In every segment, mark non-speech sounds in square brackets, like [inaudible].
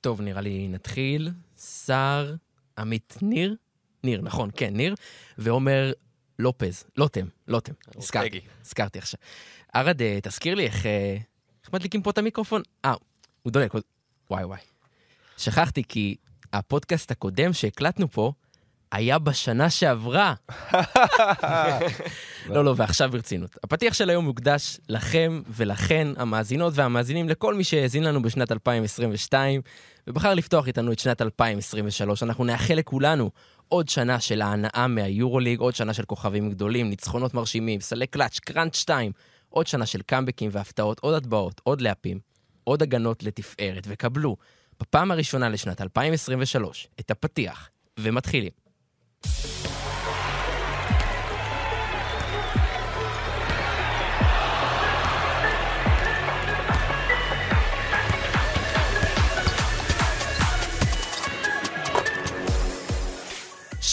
טוב, נראה לי נתחיל. סער, עמית ניר? ניר, נכון, כן, ניר. ועומר לופז, לוטם, לוטם. הזכרתי, אורטגי. הזכרתי עכשיו. ערד, אה, תזכיר לי איך אה, איך מדליקים פה את המיקרופון? אה, הוא דולק. וואי וואי. שכחתי, כי הפודקאסט הקודם שהקלטנו פה היה בשנה שעברה. [laughs] לא, לא, ועכשיו ברצינות. הפתיח של היום מוקדש לכם ולכן, המאזינות והמאזינים, לכל מי שהאזין לנו בשנת 2022, ובחר לפתוח איתנו את שנת 2023. אנחנו נאחל לכולנו עוד שנה של ההנאה מהיורוליג, עוד שנה של כוכבים גדולים, ניצחונות מרשימים, סלי קלאץ', קראנץ' 2, עוד שנה של קאמבקים והפתעות, עוד הטבעות, עוד להפים, עוד הגנות לתפארת, וקבלו, בפעם הראשונה לשנת 2023, את הפתיח, ומתחילים.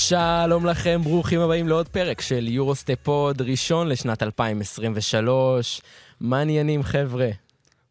שלום לכם, ברוכים הבאים לעוד פרק של יורוסטפוד ראשון לשנת 2023. מה העניינים, חבר'ה?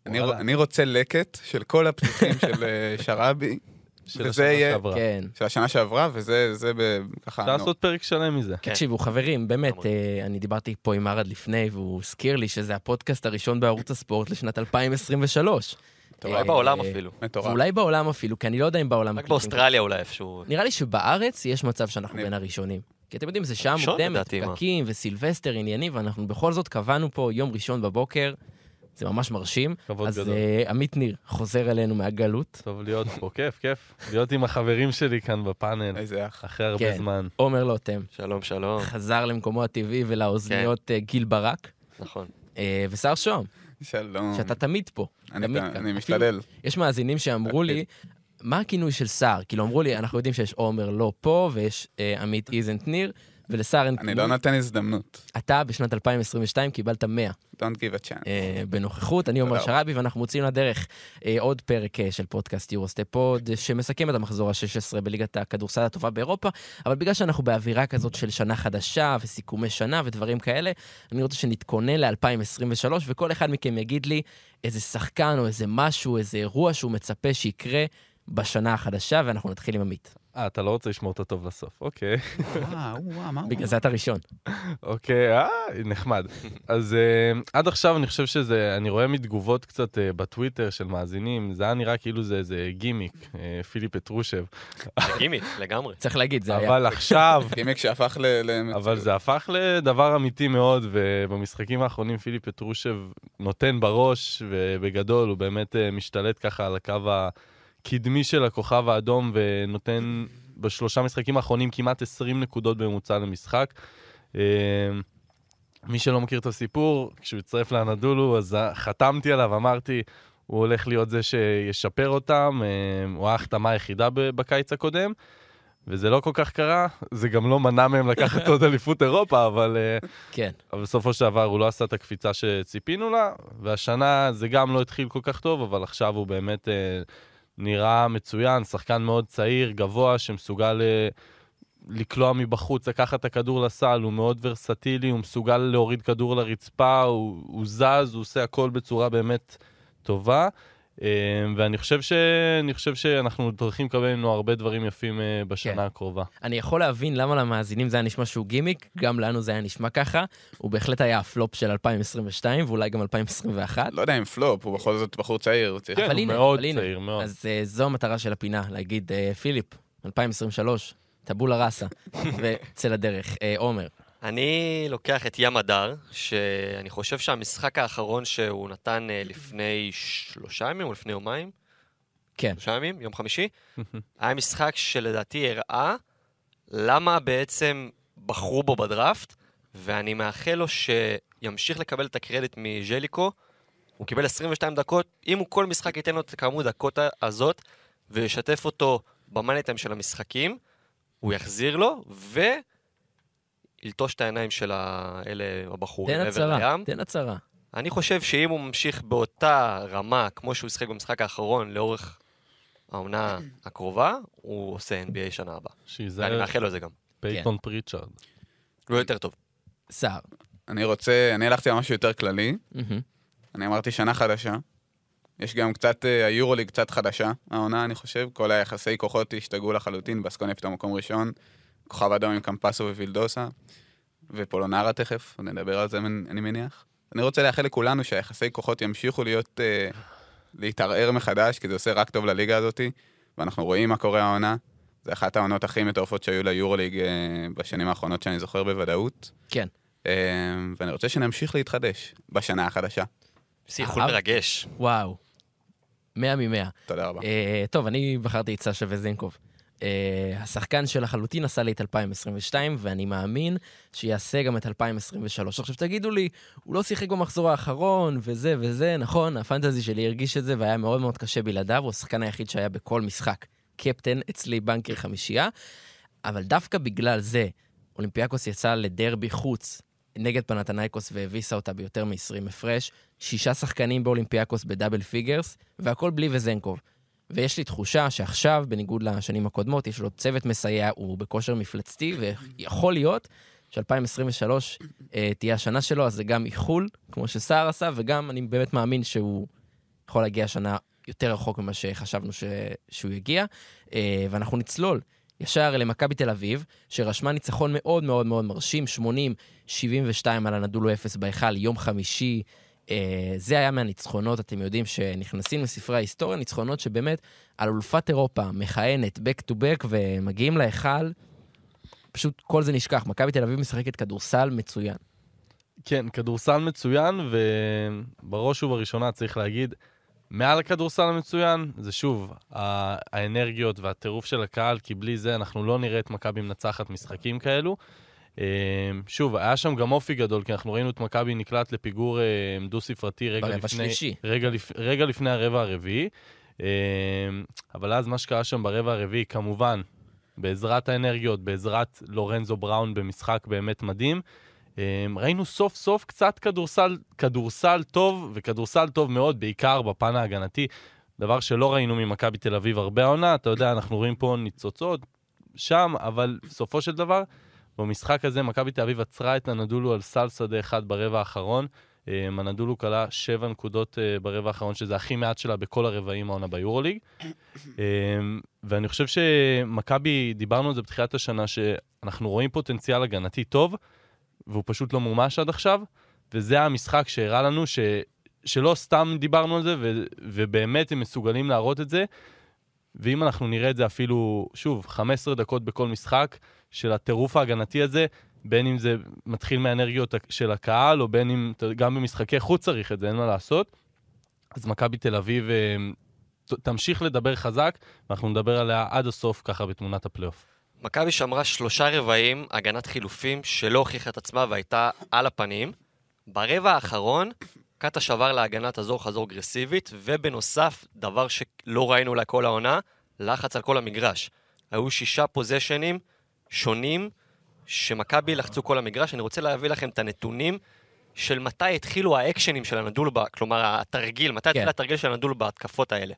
אני, רוצה לקט של כל הפתוחים של אה, שרעבי, של השנה יהיה- שעברה. כן. של השנה שעברה, וזה זה ב- ככה... אפשר. לעשות פרק שלם מזה. כן. תקשיבו, חברים, באמת. אה, אני דיברתי פה עם ארד לפני, והוא הזכיר לי שזה הפודקאסט הראשון בערוץ הספורט לשנת 2023. אולי אה, בעולם אפילו. מטורף. ואולי בעולם אפילו, כי אני לא יודע אם בעולם... רק באוסטרליה אולי איפשהו. נראה לי שבארץ יש מצב שאנחנו בין הראשונים. כי אתם יודעים, זה שעה מוקדמת? פקקים וסילבסטר עניינים, ואנחנו בכל זאת קבענו פה יום ראשון בבוקר. זה ממש מרשים. כבוד אז גדול. אה, עמית ניר חוזר אלינו מהגלות. טוב להיות פה, כיף, כיף. להיות עם החברים שלי כאן בפאנל, איזה אח. אחרי הרבה כן. זמן. עומר לוטם שלום, שלום. חזר למקומו הטבעי ולאוזניות אה, גיל ברק. נכון. אה, ושר שוהם, שלום. שאתה תמיד פה. אני תמיד כאן. אני משתדל. יש מאזינים שאמרו לי, מה הכינוי של סער? כאילו אמרו לי, אנחנו יודעים שיש עומר לא פה, ויש אה, עמית איזנט ניר, ולסער אין אני לא נותן הזדמנות. אתה בשנת 2022 קיבלת 100 Don't give a chance. אה, בנוכחות. אני עומר תודה. שרעבי, ואנחנו מוצאים לדרך אה, עוד פרק אה, של פודקאסט יורוסטפוד, אה, שמסכם את המחזור ה-16 בליגת הכדורסל הטובה באירופה, אבל בגלל שאנחנו באווירה כזאת של שנה חדשה וסיכומי שנה ודברים כאלה, אני רוצה שנתכונן ל-2023, וכל אחד מכם יגיד לי איזה שחקן או איזה משהו, איזה אירוע שהוא מצפה שיקרה בשנה החדשה, ואנחנו נתחיל עם עמית. אה, אתה לא רוצה לשמור את הטוב לסוף. אוקיי. וואו, וואו, מה הוא? בגלל זה אתה ראשון. אוקיי, אה, נחמד. אז אה, עד עכשיו אני חושב שזה, אני רואה מתגובות קצת אה, בטוויטר של מאזינים, זה היה נראה כאילו זה איזה גימיק, אה, פיליפ פטרושב. זה גימיק, לגמרי. צריך להגיד, זה היה. אבל עכשיו, גימיק שהפך ל... אבל זה הפך לדבר אמיתי מאוד, ובמשחקים האחרונים פיליפ פטרושב נותן בראש, ובגדול הוא באמת משתלט ככה על הקו הקדמי של הכוכב האדום, ונותן בשלושה משחקים האחרונים כמעט 20 נקודות בממוצע למשחק. אה, מי שלא מכיר את הסיפור, כשהוא הצטרף לאנדולו, אז חתמתי עליו, אמרתי, הוא הולך להיות זה שישפר אותם, אה, הוא ההחתמה היחידה בקיץ הקודם. וזה לא כל כך קרה, זה גם לא מנע מהם לקחת עוד [laughs] אליפות אירופה, אבל, אה, כן. אבל בסופו של דבר הוא לא עשה את הקפיצה שציפינו לה, והשנה זה גם לא התחיל כל כך טוב, אבל עכשיו הוא באמת נראה מצוין, שחקן מאוד צעיר, גבוה, שמסוגל אה, לקלוע מבחוץ, לקחת את הכדור לסל, הוא מאוד ורסטילי, הוא מסוגל להוריד כדור לרצפה, הוא, הוא זז, הוא עושה הכל בצורה באמת טובה. אה, ואני חושב, ש... אני חושב שאנחנו הולכים לקבל ממנו הרבה דברים יפים אה, בשנה כן. הקרובה. אני יכול להבין למה למאזינים זה היה נשמע שהוא גימיק, גם לנו זה היה נשמע ככה. הוא בהחלט היה הפלופ של 2022 ואולי גם 2021. לא יודע אם פלופ, הוא בכל זאת בחור צעיר. כן, אבל הוא הנה, מאוד אבל הנה. צעיר, מאוד. אז uh, זו המטרה של הפינה, להגיד, uh, פיליפ, 2023, טבולה ראסה, [laughs] וצא לדרך. אה, עומר, אני לוקח את ים הדר, שאני חושב שהמשחק האחרון שהוא נתן אה, לפני שלושה ימים או לפני יומיים, כן, שלושה ימים, יום חמישי, היה משחק שלדעתי הראה למה בעצם בחרו בו בדראפט, ואני מאחל לו שימשיך לקבל את הקרדיט מז'ליקו. הוא קיבל 22 דקות, אם הוא כל משחק ייתן לו את כמות הדקות הזאת, וישתף אותו במאניטיים של המשחקים, הוא יחזיר לו, וילטוש את העיניים של האלה, הבחורים תן הצהרה. תן הצהרה. אני חושב שאם הוא ממשיך באותה רמה כמו שהוא שיחק במשחק האחרון לאורך העונה הקרובה, הוא עושה NBA שנה הבאה. ואני שיזהר מאחל לו את זה גם. פייתון פריצ'ארד. הוא יותר טוב. סער. אני רוצה, אני הלכתי על משהו יותר כללי. אני אמרתי שנה חדשה. יש גם קצת, אה, היורוליג קצת חדשה, העונה, אני חושב. כל היחסי כוחות השתגעו לחלוטין, בסקוניה פתאום מקום ראשון, כוכב אדום עם קמפסו ו-וילדוסה, ופולונרה תכף, נדבר על זה, אני מניח. אני רוצה לאחל לכולנו שהיחסי כוחות ימשיכו להיות, אה, להתערער מחדש, כי זה עושה רק טוב לליגה הזאתי, ואנחנו רואים מה קורה העונה. זה אחת העונות הכי מטורפות שהיו ליורוליג אה, בשנים האחרונות שאני זוכר בוודאות. כן. אה, ואני רוצה שנמשיך להתחדש בשנה החדשה. זה איחול אהב- מרגש. וואו. מאה ממאה. תודה רבה. אה, טוב, אני בחרתי את סשה וזינקוב. אה, השחקן שלחלוטין עשה לי את 2022, ואני מאמין שיעשה גם את 2023. עכשיו תגידו לי, הוא לא שיחק במחזור האחרון, וזה וזה, נכון, הפנטזי שלי הרגיש את זה, והיה מאוד מאוד קשה בלעדיו, הוא השחקן היחיד שהיה בכל משחק. קפטן אצלי בכל חמישייה, אבל דווקא בגלל זה, אולימפיאקוס יצא לדרבי חוץ נגד פנתנייקוס והביסה אותה ביותר מ-20 הפרש, שישה שחקנים באולימפיאקוס ב double figures, והכל בלי וזנקוב. ויש לי תחושה שעכשיו, בניגוד לשנים הקודמות, יש לו צוות מסייע, הוא בכושר מפלצתי, ויכול להיות ש-2023 אה, תהיה השנה שלו, אז זה גם איחול, כמו שסער עשה, וגם אני באמת מאמין שהוא יכול להגיע השנה יותר רחוק ממה שחשבנו ש... שהוא יגיע. אה, ואנחנו נצלול ישר למכבי תל אביב, שרשמה ניצחון מאוד מאוד מאוד מרשים, 80-72 על הנדולו 0 בהיכל, יום חמישי. אה, זה היה מהניצחונות, אתם יודעים, שנכנסים לספרי ההיסטוריה, ניצחונות שבאמת על אלופת אירופה מכהנת back to back ומגיעים להיכל, פשוט כל זה נשכח. מכבי תל אביב משחקת כדורסל מצוין. כן, כדורסל מצוין, ובראש ובראשונה צריך להגיד, מעל הכדורסל המצוין, זה שוב, האנרגיות והטירוף של הקהל, כי בלי זה אנחנו לא נראה את מכבי מנצחת משחקים כאלו. אה, שוב, היה שם גם אופי גדול, כי אנחנו ראינו את מכבי נקלט לפיגור אה, דו-ספרתי רגע לפני... רגע, לפ... רגע לפני הרבע הרביעי. אה, אבל אז מה שקרה שם ברבע הרביעי, כמובן, בעזרת האנרגיות, בעזרת לורנזו בראון במשחק באמת מדהים, ראינו סוף סוף קצת כדורסל, כדורסל טוב, וכדורסל טוב מאוד, בעיקר בפן ההגנתי. דבר שלא ראינו ממכבי תל אביב הרבה העונה, אתה יודע, אנחנו רואים פה ניצוצות שם, אבל בסופו של דבר, במשחק הזה מכבי תל אביב עצרה את הנדולו על סל שדה אחד ברבע האחרון. אה, הנדולו כלה שבע נקודות אה, ברבע האחרון, שזה הכי מעט שלה בכל הרבעים העונה ביורוליג. [coughs] אה, ואני חושב שמכבי, דיברנו על זה בתחילת השנה, שאנחנו רואים פוטנציאל הגנתי טוב, והוא פשוט לא מומש עד עכשיו, וזה המשחק שהראה לנו ש... שלא סתם דיברנו על זה, ו... ובאמת הם מסוגלים להראות את זה. ואם אנחנו נראה את זה אפילו, שוב, 15 דקות בכל משחק של הטירוף ההגנתי הזה, בין אם זה מתחיל מהאנרגיות של הקהל, או בין אם גם במשחקי חוץ צריך את זה, אין מה לעשות. אז מכבי תל אביב אה, תמשיך לדבר חזק, ואנחנו נדבר עליה עד הסוף ככה בתמונת הפלייאוף. מכבי שמרה שלושה רבעים, הגנת חילופים, שלא הוכיחה את עצמה והייתה על הפנים. ברבע האחרון, קאטה שבר להגנה תזור חזור אגרסיבית, ובנוסף, דבר שלא ראינו אולי כל העונה, לחץ על כל המגרש. היו שישה פוזיישנים שונים שמכבי לחצו כל המגרש. אני רוצה להביא לכם את הנתונים של מתי התחילו ה actions של הנדל, ב- כלומר התרגיל, מתי התחיל התרגיל של הנדול בהתקפות האלה.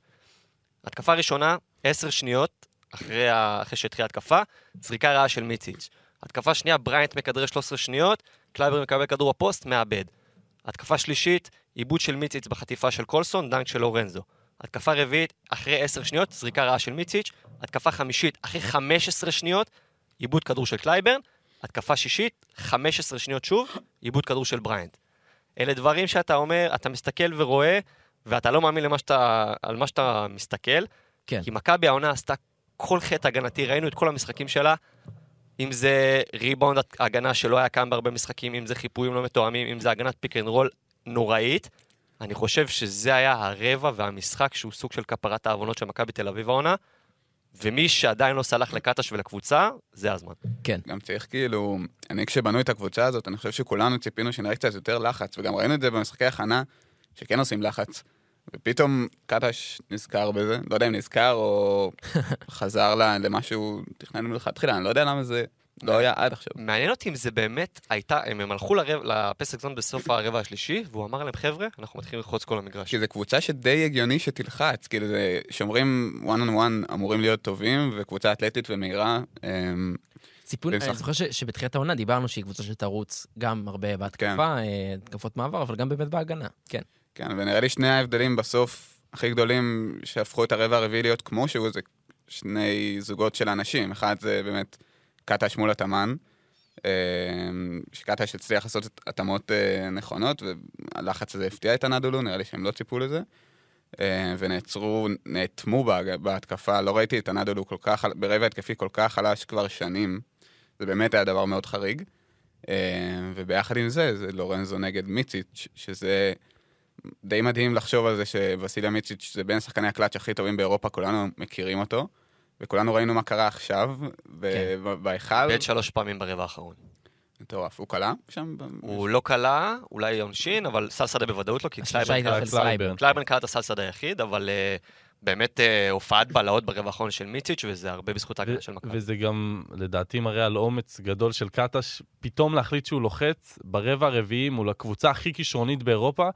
התקפה ראשונה, עשר שניות אחרי, ה... אחרי שהתחילה התקפה, זריקה רעה של מיציץ'. התקפה שנייה, בריינט מכדרר 13 שניות, קלייבר מקבל כדור בפוסט, מאבד. התקפה שלישית, עיבוד של מיציץ' בחטיפה של קולסון, דנק של לורנזו. התקפה רביעית, אחרי 10 שניות, זריקה רעה של מיציץ'. התקפה חמישית, אחרי 15 שניות, עיבוד כדור של קלייברן. התקפה שישית, 15 שניות שוב, עיבוד כדור של בריינט. אלה דברים שאתה אומר, אתה מסתכל ורואה, ואתה לא מאמין למה שאתה, על מה שאתה מסתכל. כן. כי מכבי העונה עשתה כל חטא הגנתי, ראינו את כל המשחקים שלה, אם זה ריבאונד הגנה שלא היה קיים בהרבה משחקים, אם זה חיפויים לא מתואמים, אם זה הגנת פיק אנד רול נוראית. אני חושב שזה היה הרבע והמשחק שהוא סוג של כפרת העוונות של מכבי תל אביב העונה, ומי שעדיין לא סלח לקטש ולקבוצה, זה הזמן. כן. גם צריך כאילו, אני כשבנו את הקבוצה הזאת, אני חושב שכולנו ציפינו שנראה קצת יותר לחץ, וגם ראינו את זה במשחקי הכנה, שכן עושים לחץ. ופתאום קטש נזכר בזה, לא יודע אם נזכר או [laughs] חזר למה שהוא תכנן מלכתחילה, אני לא יודע למה זה לא היה עד עכשיו. מעניין אותי אם זה באמת הייתה, אם הם הלכו לרבע, לפסק זון בסוף הרבע השלישי, והוא אמר להם, חבר'ה, אנחנו מתחילים ללחוץ כל המגרש. כי זו קבוצה שדי הגיוני שתלחץ, כאילו זה, שומרים one on one אמורים להיות טובים, וקבוצה אתלטית ומהירה. אמ, ציפון. אני זוכר ש- שבתחילת העונה דיברנו שהיא קבוצה שתרוץ גם הרבה בהתקפה, אה, התקפות מעבר, אבל גם באמת בהגנה. כן. כן, ונראה לי שני ההבדלים בסוף, הכי גדולים שהפכו את הרבע הרביעי להיות כמו שהוא, זה שני זוגות של אנשים. אחד זה באמת קטש מול התאמן, אה, שקטש הצליח לעשות התאמות אה, נכונות, והלחץ הזה הפתיע את הנדולו, נראה לי שהם לא ציפו לזה. אה, ונעצרו, נאטמו בהתקפה, לא ראיתי את הנדולו כל כך, ברבע התקפי כל כך חלש כבר שנים. זה באמת היה דבר מאוד חריג. וביחד עם זה, זה לורנזו נגד מיציץ', שזה די מדהים לחשוב על זה שווסיליה מיציץ' זה בין שחקני הקלאץ' הכי טובים באירופה, כולנו מכירים אותו. וכולנו ראינו מה קרה עכשיו, כן. בהיכל. בית שלוש פעמים ברבע האחרון. מטורף. הוא קלה שם? הוא לא קלה, אולי עונשין, אבל סל שדה בוודאות לא, כי קלייברן קלה את הסל שדה היחיד, אבל uh, באמת uh, הופעת בלהות ברבע האחרון של מיציץ', וזה הרבה בזכות ההגנה של מכבי. וזה גם, לדעתי, מראה על אומץ גדול של קטש, פתאום להחליט שהוא לוחץ ברבע הרביעי מול הקבוצה הכי כישרונית באירופה.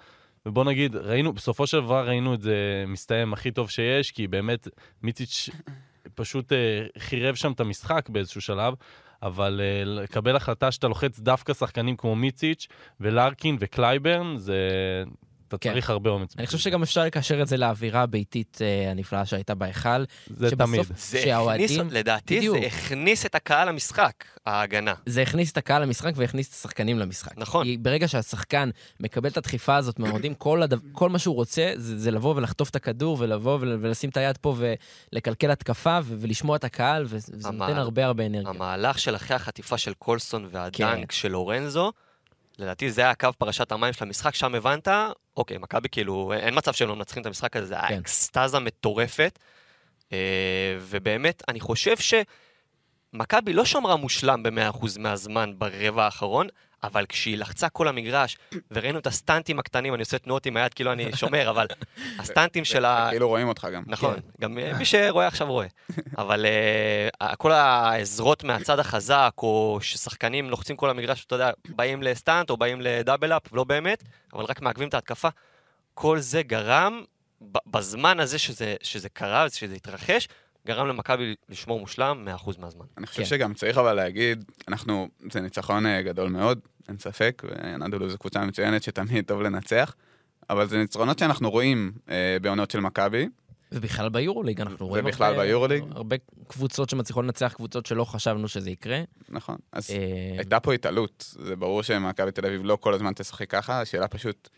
ובוא נגיד, ראינו, בסופו של דבר ראינו את זה מסתיים הכי טוב שיש, כי באמת מיציץ' פשוט אה, חירב שם את המשחק באיזשהו שלב, אבל אה, לקבל החלטה שאתה לוחץ דווקא שחקנים כמו מיציץ' ולארקין וקלייברן, זה... אתה כן. צריך הרבה אומץ. אני חושב שגם אפשר לקשר את זה לאווירה הביתית אה, הנפלאה שהייתה בהיכל. זה תמיד. זה הכניס, לדעתי בדיוק. זה הכניס את הקהל למשחק, ההגנה. זה הכניס את הקהל למשחק והכניס את השחקנים למשחק. נכון. כי ברגע שהשחקן מקבל את הדחיפה הזאת מהאוהדים, כל, הדו... כל מה שהוא רוצה זה, זה לבוא ולחטוף את הכדור ולבוא ולשים את היד פה ולקלקל התקפה ולשמוע את הקהל, וזה המע... נותן הרבה הרבה אנרגיה. המהלך של אחרי החטיפה של קולסון והדנק כן. של לורנזו, לדעתי זה היה הקו פרשת המים של המשחק, שם הבנת, אוקיי, מכבי כאילו, אין מצב שהם לא מנצחים את המשחק הזה, זה כן. אקסטזה מטורפת. אה, ובאמת, אני חושב שמכבי לא שמרה מושלם ב-100% מהזמן ברבע האחרון, אבל כשהיא לחצה כל המגרש, וראינו את הסטנטים הקטנים, אני עושה תנועות עם היד כאילו אני [laughs] שומר, אבל הסטנטים של ה... כאילו רואים אותך גם. נכון, כן. גם מי שרואה עכשיו רואה. אבל uh, כל העזרות מהצד החזק, או ששחקנים לוחצים כל המגרש, אתה יודע, באים לסטנט או באים לדאבל אפ, לא באמת, אבל רק מעכבים את ההתקפה. כל זה גרם, בזמן הזה שזה, שזה קרה, שזה התרחש, גרם למכבי לשמור מושלם 100% מהזמן. אני חושב כן. שגם צריך אבל להגיד, אנחנו, זה ניצחון אה, גדול מאוד, אין ספק, ונדולו זו קבוצה מצוינת שתמיד טוב לנצח, אבל זה ניצחונות שאנחנו רואים אה, בעונות של מכבי. ובכלל ביורוליג, אנחנו רואים ובכלל הרבה, ביורוליג. הרבה קבוצות שמצליחות לנצח קבוצות שלא חשבנו שזה יקרה. נכון, אז אה... הייתה פה התעלות, זה ברור שמכבי תל אביב לא כל הזמן תשחק ככה, השאלה פשוט...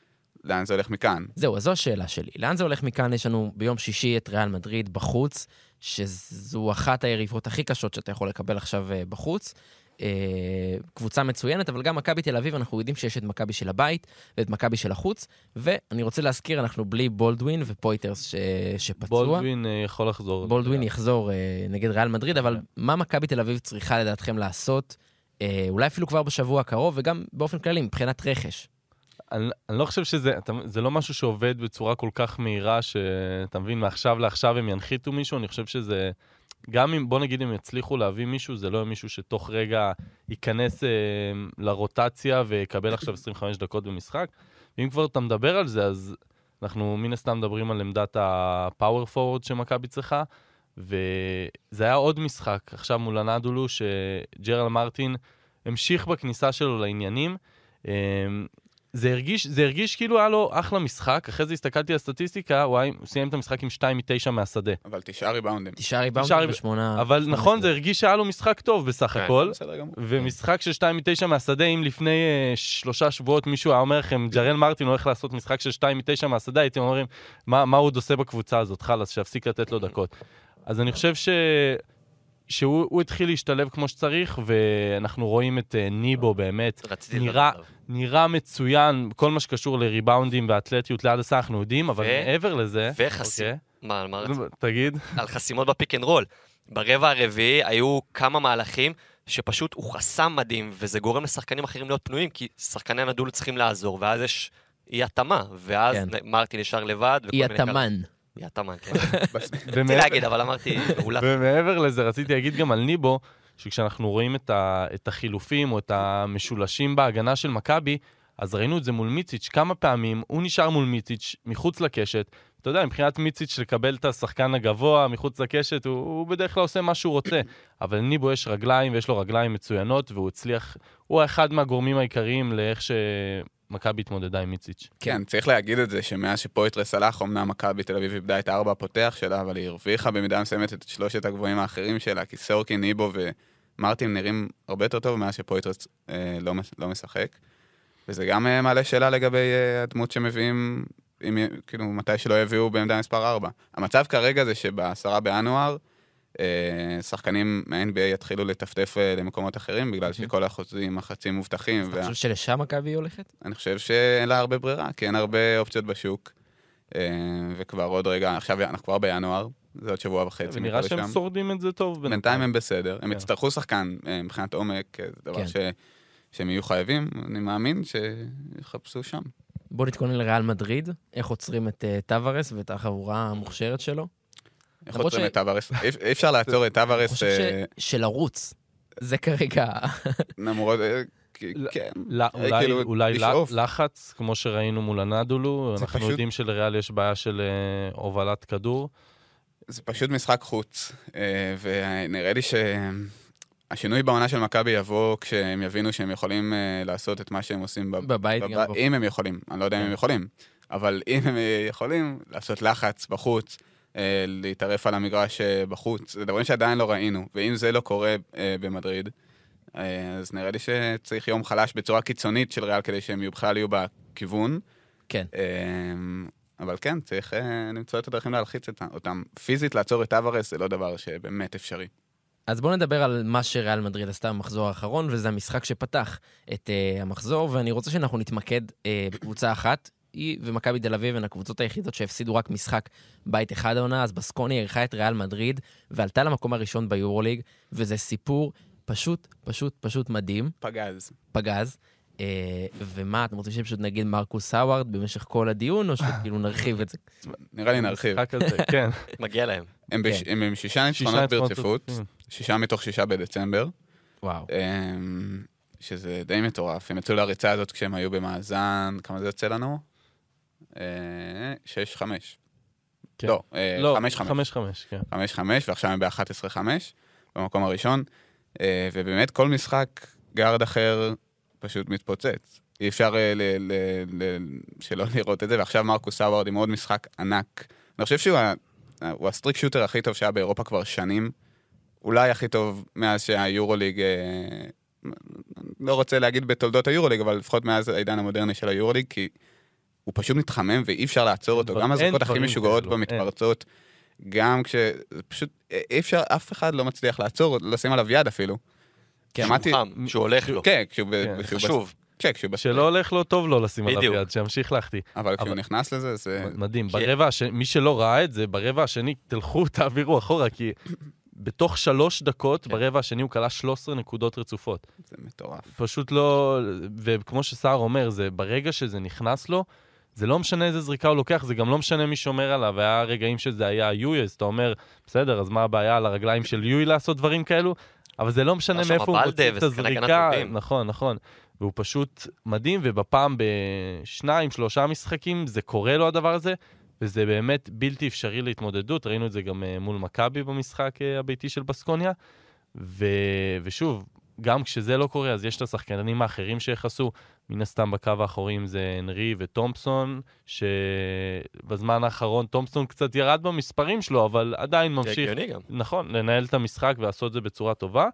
לאן זה הולך מכאן? זהו, אז זו השאלה שלי. לאן זה הולך מכאן? יש לנו ביום שישי את ריאל מדריד בחוץ, שזו אחת היריבות הכי קשות שאתה יכול לקבל עכשיו אה, בחוץ. אה, קבוצה מצוינת, אבל גם מכבי תל אביב, אנחנו יודעים שיש את מכבי של הבית ואת מכבי של החוץ, ואני רוצה להזכיר, אנחנו בלי בולדווין ופויטרס ש... שפצוע. בולדווין אה, יכול לחזור. בולדווין יחזור נגד ריאל מדריד, אבל מה מכבי תל אביב צריכה לדעתכם לעשות, אולי אפילו כבר בשבוע הקרוב, וגם באופן כללי, מבחינת רכש? אני, אני לא חושב שזה, אתה, זה לא משהו שעובד בצורה כל כך מהירה, שאתה מבין, מעכשיו לעכשיו הם ינחיתו מישהו, אני חושב שזה, גם אם, בוא נגיד, אם יצליחו להביא מישהו, זה לא יהיה מישהו שתוך רגע ייכנס אה, לרוטציה ויקבל עכשיו 25 דקות במשחק. ואם כבר אתה מדבר על זה, אז אנחנו מן הסתם מדברים על עמדת הפאוור פורוד שמכבי צריכה, וזה היה עוד משחק עכשיו מול הנדולו, שג'רל מרטין המשיך בכניסה שלו לעניינים. זה הרגיש, זה הרגיש כאילו היה לו אחלה משחק, אחרי זה הסתכלתי על הסטטיסטיקה, הוא, היה, הוא סיים את המשחק עם 2 מ-9 מהשדה. אבל תשעה ריבאונדים. תשעה ריבאונדים ושמונה... אבל נכון, זה הרגיש שהיה לו משחק טוב בסך כן, הכל. ומשחק של 2 מ-9 מהשדה, אם לפני uh, שלושה שבועות מישהו היה אומר לכם, ג'רל מרטין הולך לעשות משחק של 2 מ-9 מהשדה, הייתם אומרים, מה, מה הוא עוד עושה בקבוצה הזאת? חלאס, שיפסיק לתת לו דקות. אז אני חושב ש... שהוא התחיל להשתלב כמו שצריך, ואנחנו רואים את uh, ניבו באמת, נראה, נראה מצוין, כל מה שקשור לריבאונדים ואתלטיות ליד הסע אנחנו יודעים, אבל ו... מעבר לזה... וחסים... אוקיי, מה, מה רצית? תגיד. על חסימות בפיק אנד רול. ברבע הרביעי היו כמה מהלכים שפשוט הוא חסם מדהים, וזה גורם לשחקנים אחרים להיות פנויים, כי שחקני הנדול צריכים לעזור, ואז יש אי התאמה, ואז כן. מרטין נשאר לבד. אי התאמן. אי התאמן, כן. [laughs] רציתי להגיד, אבל אמרתי, ומעבר לזה, רציתי להגיד גם על ניבו, שכשאנחנו רואים את, ה, את החילופים או את המשולשים בהגנה של מכבי, אז ראינו את זה מול מיציץ' כמה פעמים, הוא נשאר מול מיציץ' מחוץ לקשת. אתה יודע, מבחינת מיציץ' לקבל את השחקן הגבוה מחוץ לקשת, הוא, הוא בדרך כלל עושה מה שהוא רוצה. אבל ניבו יש רגליים ויש לו רגליים מצוינות, והוא הצליח, הוא אחד מהגורמים העיקריים לאיך ש... מכבי התמודדה עם איציץ'. כן, צריך להגיד את זה, שמאז שפויטרס הלך, אמנם מכבי תל אביב איבדה את הארבע הפותח שלה, אבל היא הרוויחה במידה מסוימת את שלושת הגבוהים האחרים שלה, כי סורקין, ניבו ומרטין נראים הרבה יותר טוב מאז שפויטרס אה, לא, לא משחק. וזה גם אה, מעלה שאלה לגבי אה, הדמות שמביאים, אם, כאילו, מתי שלא יביאו בעמדה מספר 4. המצב כרגע זה שבעשרה בינואר, שחקנים מה-NBA יתחילו לטפטף אה, למקומות אחרים, בגלל שכל החוזים החצי מובטחים. אתה חושב שלשם מכבי הולכת? אני חושב שאין לה הרבה ברירה, כי אין הרבה אופציות בשוק. אה, וכבר עוד רגע, עכשיו אנחנו כבר בינואר, זה עוד שבוע וחצי. ונראה מפה שהם לשם. שורדים את זה טוב. בינתיים הם בסדר, הם כן. יצטרכו שחקן אה, מבחינת עומק, אה, זה דבר כן. ש... שהם יהיו חייבים, אני מאמין שיחפשו שם. בוא נתכונן לריאל מדריד, איך עוצרים את אה, טבארס ואת החבורה המוכשרת שלו. איך עוצרים ש- את טווארס? אי- אפשר לעצור את אני טבארס, חושב אה, ש- שלרוץ, זה כרגע... למרות... אה, לא, כן. לא, אה, אולי, כאילו. לחץ, כמו שראינו מול הנדולו, אנחנו יודעים שלריאל יש בעיה של הובלת כדור. זה פשוט משחק חוץ, אה, ונראה לי שהשינוי בעונה של מכבי יבוא כשהם יבינו שהם יכולים אה, לעשות את מה שהם עושים בב- בבית בב-. אם הם יכולים, אני לא יודע אם כן. הם יכולים, אבל אם הם יכולים לעשות לחץ בחוץ, להתערף על המגרש אה, בחוץ, זה דברים שעדיין לא ראינו, ואם זה לא קורה אה, במדריד, אה, אז נראה לי שצריך יום חלש בצורה קיצונית של ריאל כדי שהם בכלל יהיו בכיוון. כן. אה, אבל כן, צריך אה, למצוא את הדרכים להלחיץ אותם. פיזית לעצור את טווארס זה לא דבר שבאמת אפשרי. אז בואו נדבר על מה שריאל מדריד עשתה במחזור האחרון, וזה המשחק שפתח את uh, המחזור, ואני רוצה שאנחנו נתמקד uh, בקבוצה אחת. היא ומכבי תל אביב הן הקבוצות היחידות שהפסידו רק משחק בית אחד העונה, אז בסקוני אירחה את ריאל מדריד ועלתה למקום הראשון ביורוליג, וזה סיפור פשוט, פשוט, פשוט מדהים, פגז. פגז. Uh, ומה, אתם רוצים שפשוט נגיד מרקוס האווארד במשך כל הדיון, או שכאילו נרחיב את זה? נראה לי נרחיב. [laughs] כן. מגיע להם. הם בש- הם עם שישה ניצחונות ברציפות, רצופים. שישה מתוך שישה בדצמבר, וואו. אמ, שזה די מטורף. הם יצאו לריצה הזאת כשהם היו במאזן, כמה זה יוצא לנו? אה, שש, חמש. כן. לא, אה, לא, חמש, חמש. חמש, חמש, כן. חמש, חמש, ועכשיו הם ב-11-5 במקום הראשון. אה, ובאמת כל משחק גארד אחר פשוט מתפוצץ. אי אפשר ל- ל- ל- שלא [laughs] לראות את זה, ועכשיו מרקוס האווארד עם עוד משחק ענק. אני חושב שהוא הוא ה streak shooter הכי טוב שהיה באירופה כבר שנים. אולי הכי טוב מאז שהיורוליג, לא רוצה להגיד בתולדות היורוליג, אבל לפחות מאז העידן המודרני של היורוליג, כי הוא פשוט מתחמם ואי אפשר לעצור אותו. אבל גם הזריקות הכי משוגעות. במתפרצות, גם כש... פשוט, אי אפשר, אף אחד לא מצליח לעצור, לשים עליו יד אפילו. כן, שמעתי- שהוא חם, שהוא הולך לו. כן, כשהוא... כן, חשוב. כן, כשהוא... שלא הולך לו טוב לו לשים עליו. יד, שימשיך להחטיא. אבל כשהוא נכנס לזה, זה... מדהים. כי- ברבע השני, מי שלא ראה את זה, ברבע השני, תלכו, [laughs] תעבירו אחורה, כי בתוך שלוש דקות, כן. ברבע השני הוא כלה 13 נקודות רצופות. זה מטורף. פשוט לא... וכמו שסער אומר, זה ברגע שזה נכנס לו, זה לא משנה איזה זריקה הוא לוקח, זה גם לא משנה מי שומר עליו. היה רגעים שזה היה יואי, אז אתה אומר, בסדר, אז מה הבעיה על הרגליים של יואי לעשות דברים כאלו? אבל זה לא משנה מאיפה הוא מוציא את הזריקה. נכון, נכון. והוא פשוט מדהים, ובפעם בשניים, שלושה משחקים, זה קורה לו הדבר הזה, וזה באמת בלתי אפשרי להתמודדות. ראינו את זה גם אה, מול מכבי במשחק אה, הביתי של בסקוניה. ו... ושוב, גם כשזה לא קורה, אז יש את השחקנים האחרים שיחסו. מן הסתם בקו האחורי אם זה הנרי וטומפסון, שבזמן האחרון טומפסון קצת ירד במספרים שלו, אבל עדיין זה ממשיך, הגיוני גם. נכון, לנהל את המשחק ולעשות את זה בצורה טובה.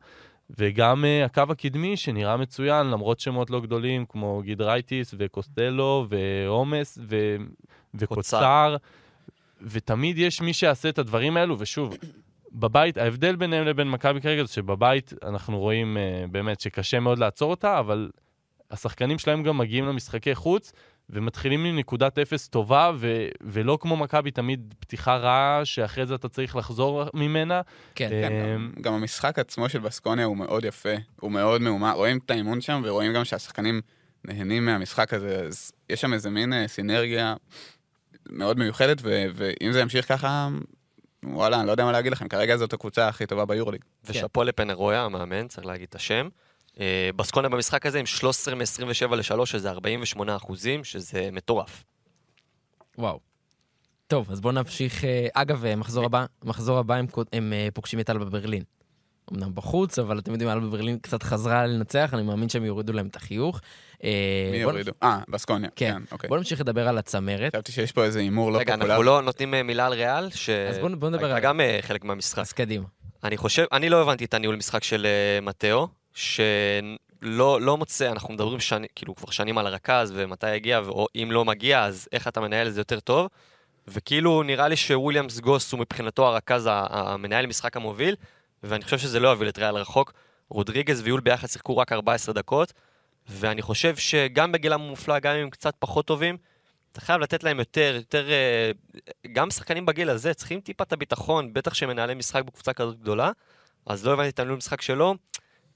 וגם uh, הקו הקדמי שנראה מצוין, למרות שמות לא גדולים, כמו גידרייטיס וקוסטלו ועומס ו... וקוצר. ותמיד יש מי שיעשה את הדברים האלו, ושוב, בבית, ההבדל ביניהם לבין מכבי כרגע זה שבבית אנחנו רואים uh, באמת שקשה מאוד לעצור אותה, אבל השחקנים שלהם גם מגיעים למשחקי חוץ, ומתחילים עם נקודת אפס טובה, ו- ולא כמו מכבי, תמיד פתיחה רעה, שאחרי זה אתה צריך לחזור ממנה. כן. כן, אמ, גם- גם המשחק עצמו של בסקוניה הוא מאוד יפה, הוא מאוד מהומה, רואים את האימון שם ורואים גם שהשחקנים נהנים מהמשחק הזה, אז יש שם איזה מין אה, סינרגיה מאוד מיוחדת, ו- ואם זה ימשיך ככה, וואלה, אני לא יודע מה להגיד לכם, כרגע זאת הקבוצה הכי טובה ביורוליג. ושאפו לפנרויה, המאמן, צריך להגיד את השם. אה, בסקונה במשחק הזה עם 13 מ-27 ל-3, שזה 48 אחוזים, שזה מטורף. וואו. טוב, אז בואו נמשיך. אה, אגב, אה, מחזור הבא, מחזור הבא הם, הם אה, פוגשים את אלבה ברלין. אמנם בחוץ, אבל אתם יודעים, אלבה ברלין קצת חזרה לנצח, אני מאמין שהם יורידו להם את החיוך. אה, מי בוא- יורידו? אה, בסקוניה. כן. כן, אוקיי. בוא נמשיך לדבר על הצמרת. חשבתי שיש פה איזה הימור לא רגע, פופולרי. אנחנו לא נותנים אה, מילה על ריאל, ש... אז בוא- בוא נדבר על- גם אה, חלק מהמשחק. אז קדימה. אני חושב, אני לא הבנתי את הניהול משחק של אה, מתאו, שלא לא מוצא, אנחנו מדברים שני, כאילו כבר שנים על הרכז ומתי יגיע, או אם לא מגיע, אז איך אתה מנהל את זה יותר טוב. וכאילו נראה לי שוויליאמס גוס הוא מבחינתו הרכז, המנהל משחק המוביל, ואני חושב שזה לא יוביל את ריאל רחוק. רודריגז ויול ביחד שיחקו רק 14 דקות, ואני חושב שגם בגילם המופלא, גם אם הם קצת פחות טובים, אתה חייב לתת להם יותר, יותר, אה, גם שחקנים בגיל הזה צריכים טיפה את הביטחון, בטח שמנהלי משחק בקבוצה כזאת גדולה, אז לא הבנתי את הניהול משחק שלו.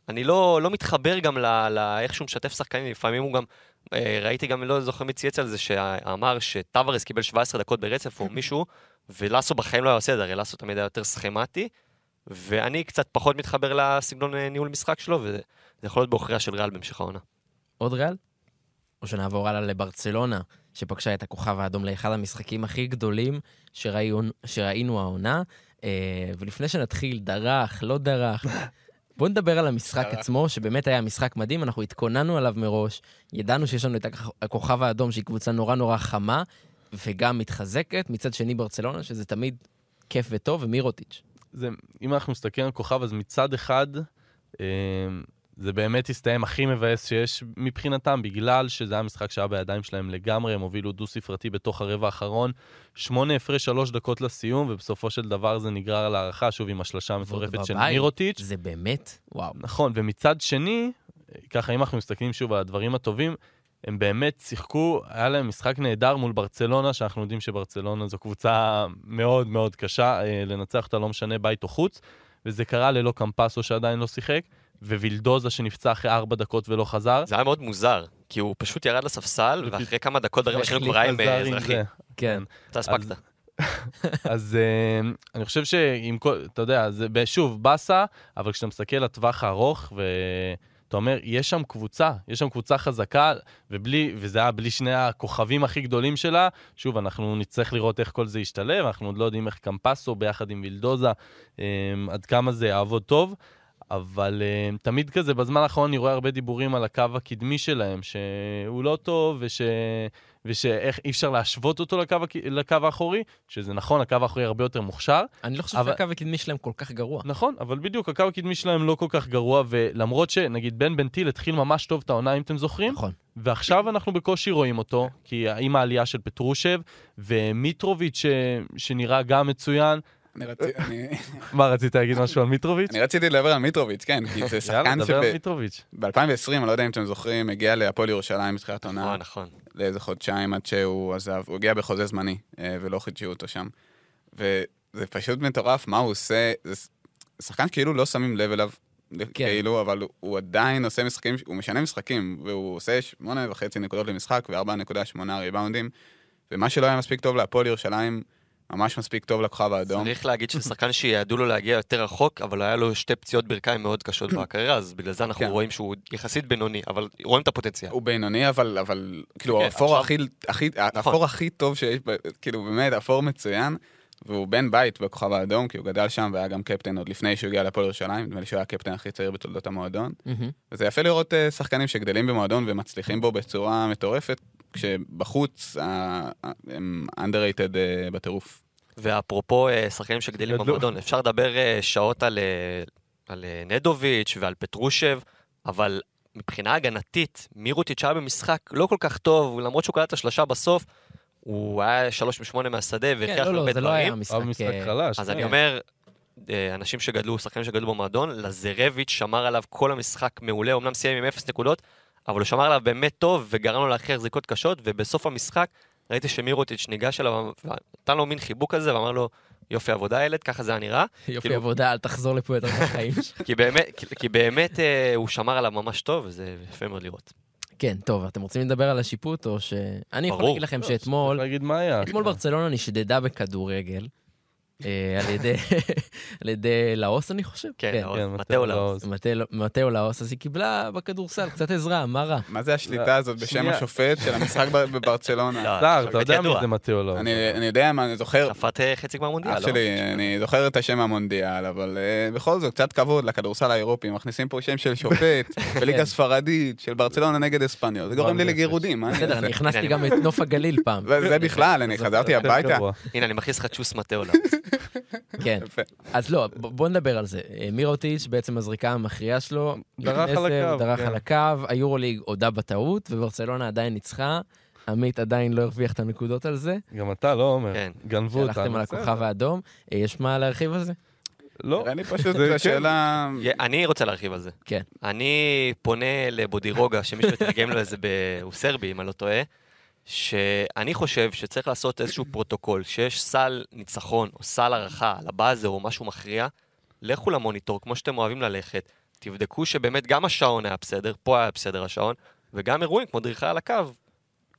אני לא, לא מתחבר גם לאיך שהוא משתף שחקנים, לפעמים הוא גם, אה, ראיתי גם, לא זוכר מי צייץ על זה, שאמר שטוורס קיבל 17 דקות ברצף או מישהו, ולאסו בחיים לא היה עושה את זה, הרי לאסו תמיד היה יותר סכמטי, ואני קצת פחות מתחבר לסגנון אה, ניהול משחק שלו, וזה יכול להיות בעוכריה של ריאל בהמשך העונה. עוד ריאל? או שנעבור הלאה לברצלונה, שפגשה את הכוכב האדום לאחד המשחקים הכי גדולים שראינו, שראינו העונה. אה, ולפני שנתחיל, דרך, לא דרך, בואו נדבר על המשחק. עצמו, שבאמת היה משחק מדהים, אנחנו התכוננו עליו מראש, ידענו שיש לנו את הכ- הכוכב האדום, שהיא קבוצה נורא נורא חמה, וגם מתחזקת. מצד שני, ברצלונה, שזה תמיד כיף וטוב, ומירוטיץ'. זה, אם אנחנו מסתכלים על כוכב, אז מצד אחד, אה, זה באמת הסתיים הכי מבאס שיש מבחינתם, בגלל שזה היה משחק שהיה בידיים שלהם לגמרי, הם הובילו דו-ספרתי בתוך הרבע האחרון. שמונה הפרש שלוש דקות לסיום, ובסופו של דבר זה נגרר להערכה, שוב עם השלשה המטורפת של. מירוטיץ'. זה באמת, וואו. נכון, ומצד שני, ככה אם אנחנו מסתכלים שוב על הדברים הטובים, הם באמת שיחקו, היה להם משחק נהדר מול ברצלונה, שאנחנו יודעים שברצלונה זו קבוצה מאוד מאוד קשה, אה, לנצח אותה לא משנה בית או חוץ, וזה קרה ללא קמפסו שעדיין לא שיחק, ווילדוזה שנפצע אחרי ארבע דקות ולא חזר. זה היה מאוד מוזר, כי הוא פשוט ירד לספסל, ואחרי כמה דקות כבר היה עם חזר אה, עם אזרחי. זה. כן. אתה הספקת. [laughs] אז אה, אני חושב שעם כל, אתה יודע, זה שוב, באסה, אבל כשאתה מסתכל לטווח הארוך, ואתה אומר, יש שם קבוצה, יש שם קבוצה חזקה, ובלי, וזה היה בלי שני הכוכבים הכי גדולים שלה, שוב, אנחנו נצטרך לראות איך כל זה ישתלב, אנחנו עוד לא יודעים איך קמפסו ביחד עם וילדוזה, אה, עד כמה זה יעבוד טוב. אבל uh, תמיד כזה, בזמן האחרון אני רואה הרבה דיבורים על הקו הקדמי שלהם, שהוא לא טוב, וש... ושאיך אי אפשר להשוות אותו לקו, לקו האחורי, שזה נכון, הקו האחורי הרבה יותר מוכשר. אני לא חושב אבל- שהקו הקדמי שלהם כל כך גרוע. נכון, אבל בדיוק, הקו הקדמי שלהם לא כל כך גרוע, ולמרות שנגיד בן בן טיל התחיל ממש טוב את העונה, אם אתם זוכרים, נכון. ועכשיו אנחנו בקושי רואים אותו, כי עם העלייה של פטרושב, ומיטרוביץ' ש... שנראה גם מצוין. מה, רצית להגיד משהו על מיטרוביץ'? אני רציתי לדבר על מיטרוביץ', כן, כי זה יאללה, שחקן דבר על מיטרוביץ'. שב-2020, אני לא יודע אם אתם זוכרים, הגיע להפועל ירושלים בתחילת אה, העונה, נכון. לאיזה חודשיים עד שהוא עזב, הוא הגיע בחוזה זמני, אה, ולא חידשו אותו שם. וזה פשוט מטורף מה הוא עושה, זה ש- שחקן כאילו לא שמים לב אליו, כן. כאילו, אבל הוא- הוא עדיין עושה משחקים, הוא משנה משחקים, והוא עושה שמונה וחצי נקודות למשחק ו-4.8 ריבאונדים, ומה שלא היה מספיק טוב להפועל ירושלים, ממש מספיק טוב לכוכב האדום. צריך להגיד שזה שחקן [laughs] שיעדו לו להגיע יותר רחוק, אבל היה לו שתי פציעות ברכיים מאוד קשות בקריירה, אז בגלל זה אנחנו כן. רואים שהוא יחסית בינוני, אבל רואים את הפוטנציאל. הוא בינוני, אבל, אבל כאילו, כן, האפור עכשיו- הכי, הכי, נכון. הכי טוב שיש, כאילו, באמת, אפור מצוין, והוא בן בית בכוכב האדום, כי הוא גדל שם והיה גם קפטן עוד לפני שהוא הגיע להפועל ירושלים, נדמה לי שהוא היה הקפטן הכי צעיר בתולדות המועדון. מהמם. וזה יפה לראות אה, שחקנים שגדלים במועדון ומצליחים בו בצורה מטורפת, כשבחוץ הם underrated אה, בטירוף. ואפרופו אה, שחקנים שגדלים. במועדון, אפשר לדבר אה, שעות על, על נדוביץ' ועל פטרושב, אבל מבחינה הגנתית, מירוטיץ' היה במשחק לא כל כך טוב, למרות שהוא קלט את השלושה בסוף, הוא היה שלוש משמונה מהשדה כן, והכריח לא, הרבה לא, זה לא היה דברים. משחק... חלש. אז כן. אני אומר, אנשים שגדלו, שחקנים שגדלו במועדון, לזרביץ' שמר עליו כל המשחק מעולה, אמנם סיים עם אפס נקודות, אבל הוא שמר עליו באמת טוב וגרם לו להכריח זריקות קשות, ובסוף המשחק ראיתי שמירוטיץ' ניגש אליו, ונתן לו מין חיבוק כזה, ואמר לו, יופי עבודה ילד, ככה זה היה נראה. יופי כאילו- עבודה, אל תחזור לפה יותר בחיים שלך. [laughs] כי באמת, כי, כי באמת אה, הוא שמר עליו ממש טוב, וזה יפה מאוד לראות. כן, טוב, אתם רוצים לדבר על השיפוט, או ש... אני יכול ברור. להגיד לכם לא, שאתמול, צריך להגיד מה היה. אתמול ברצלונה נשדדה בכדורגל, על ידי... [laughs] על ידי לאוס, אני חושב. כן, לאוס. כן, מתאו לאוס. מתאו- מתאו לאוס, אז היא קיבלה בכדורסל קצת עזרה, מה רע? מה זה השליטה הזאת בשם. השופט של המשחק בברצלונה? לא, סער, שופט אתה יודע מי. זה מתאו לא? אני אני יודע מה, אני זוכר, שפט אה, חצי גמר מונדיאל, אח לא? שלי, אני זוכר את השם המונדיאל, אבל אה, בכל זאת, קצת כבוד לכדורסל האירופי, מכניסים פה שם של שופט, [laughs] בליגה ספרדית, של ברצלונה נגד אספניול, זה גורם לי. לגירודים, מה אני בסדר, אעשה? אני הכנסתי גם את נוף הגליל פעם. [laughs] זה בכלל, אני חזרתי הביתה. הנה, אני מכניס לך צ'וס מתאו לאוס. כן. אז לא, בוא נדבר על זה. אה, מירוטיץ', בעצם הזריקה המכריעה שלו, דרך על הקו, דרך כן. על הקו, היורוליג הודה בטעות, וברצלונה עדיין ניצחה. עמית עדיין לא הרוויח את הנקודות על זה. גם אתה לא אומר, כן. גנבו אותנו. הלכתם על. הכוכב האדום. אה, יש מה להרחיב על זה? לא, לי פשוט זה כן. השאלה... אני רוצה להרחיב על זה. כן. אני פונה לבודירוגה, שמישהו יתרגם לו איזה, ב... הוא סרבי, אם אני לא טועה, שאני חושב שצריך לעשות איזשהו פרוטוקול, שיש סל ניצחון או סל הערכה על ה buzzer או משהו מכריע, לכו למוניטור, כמו שאתם אוהבים ללכת, תבדקו שבאמת גם השעון היה בסדר, פה היה בסדר השעון, וגם אירועים כמו דריכה על הקו,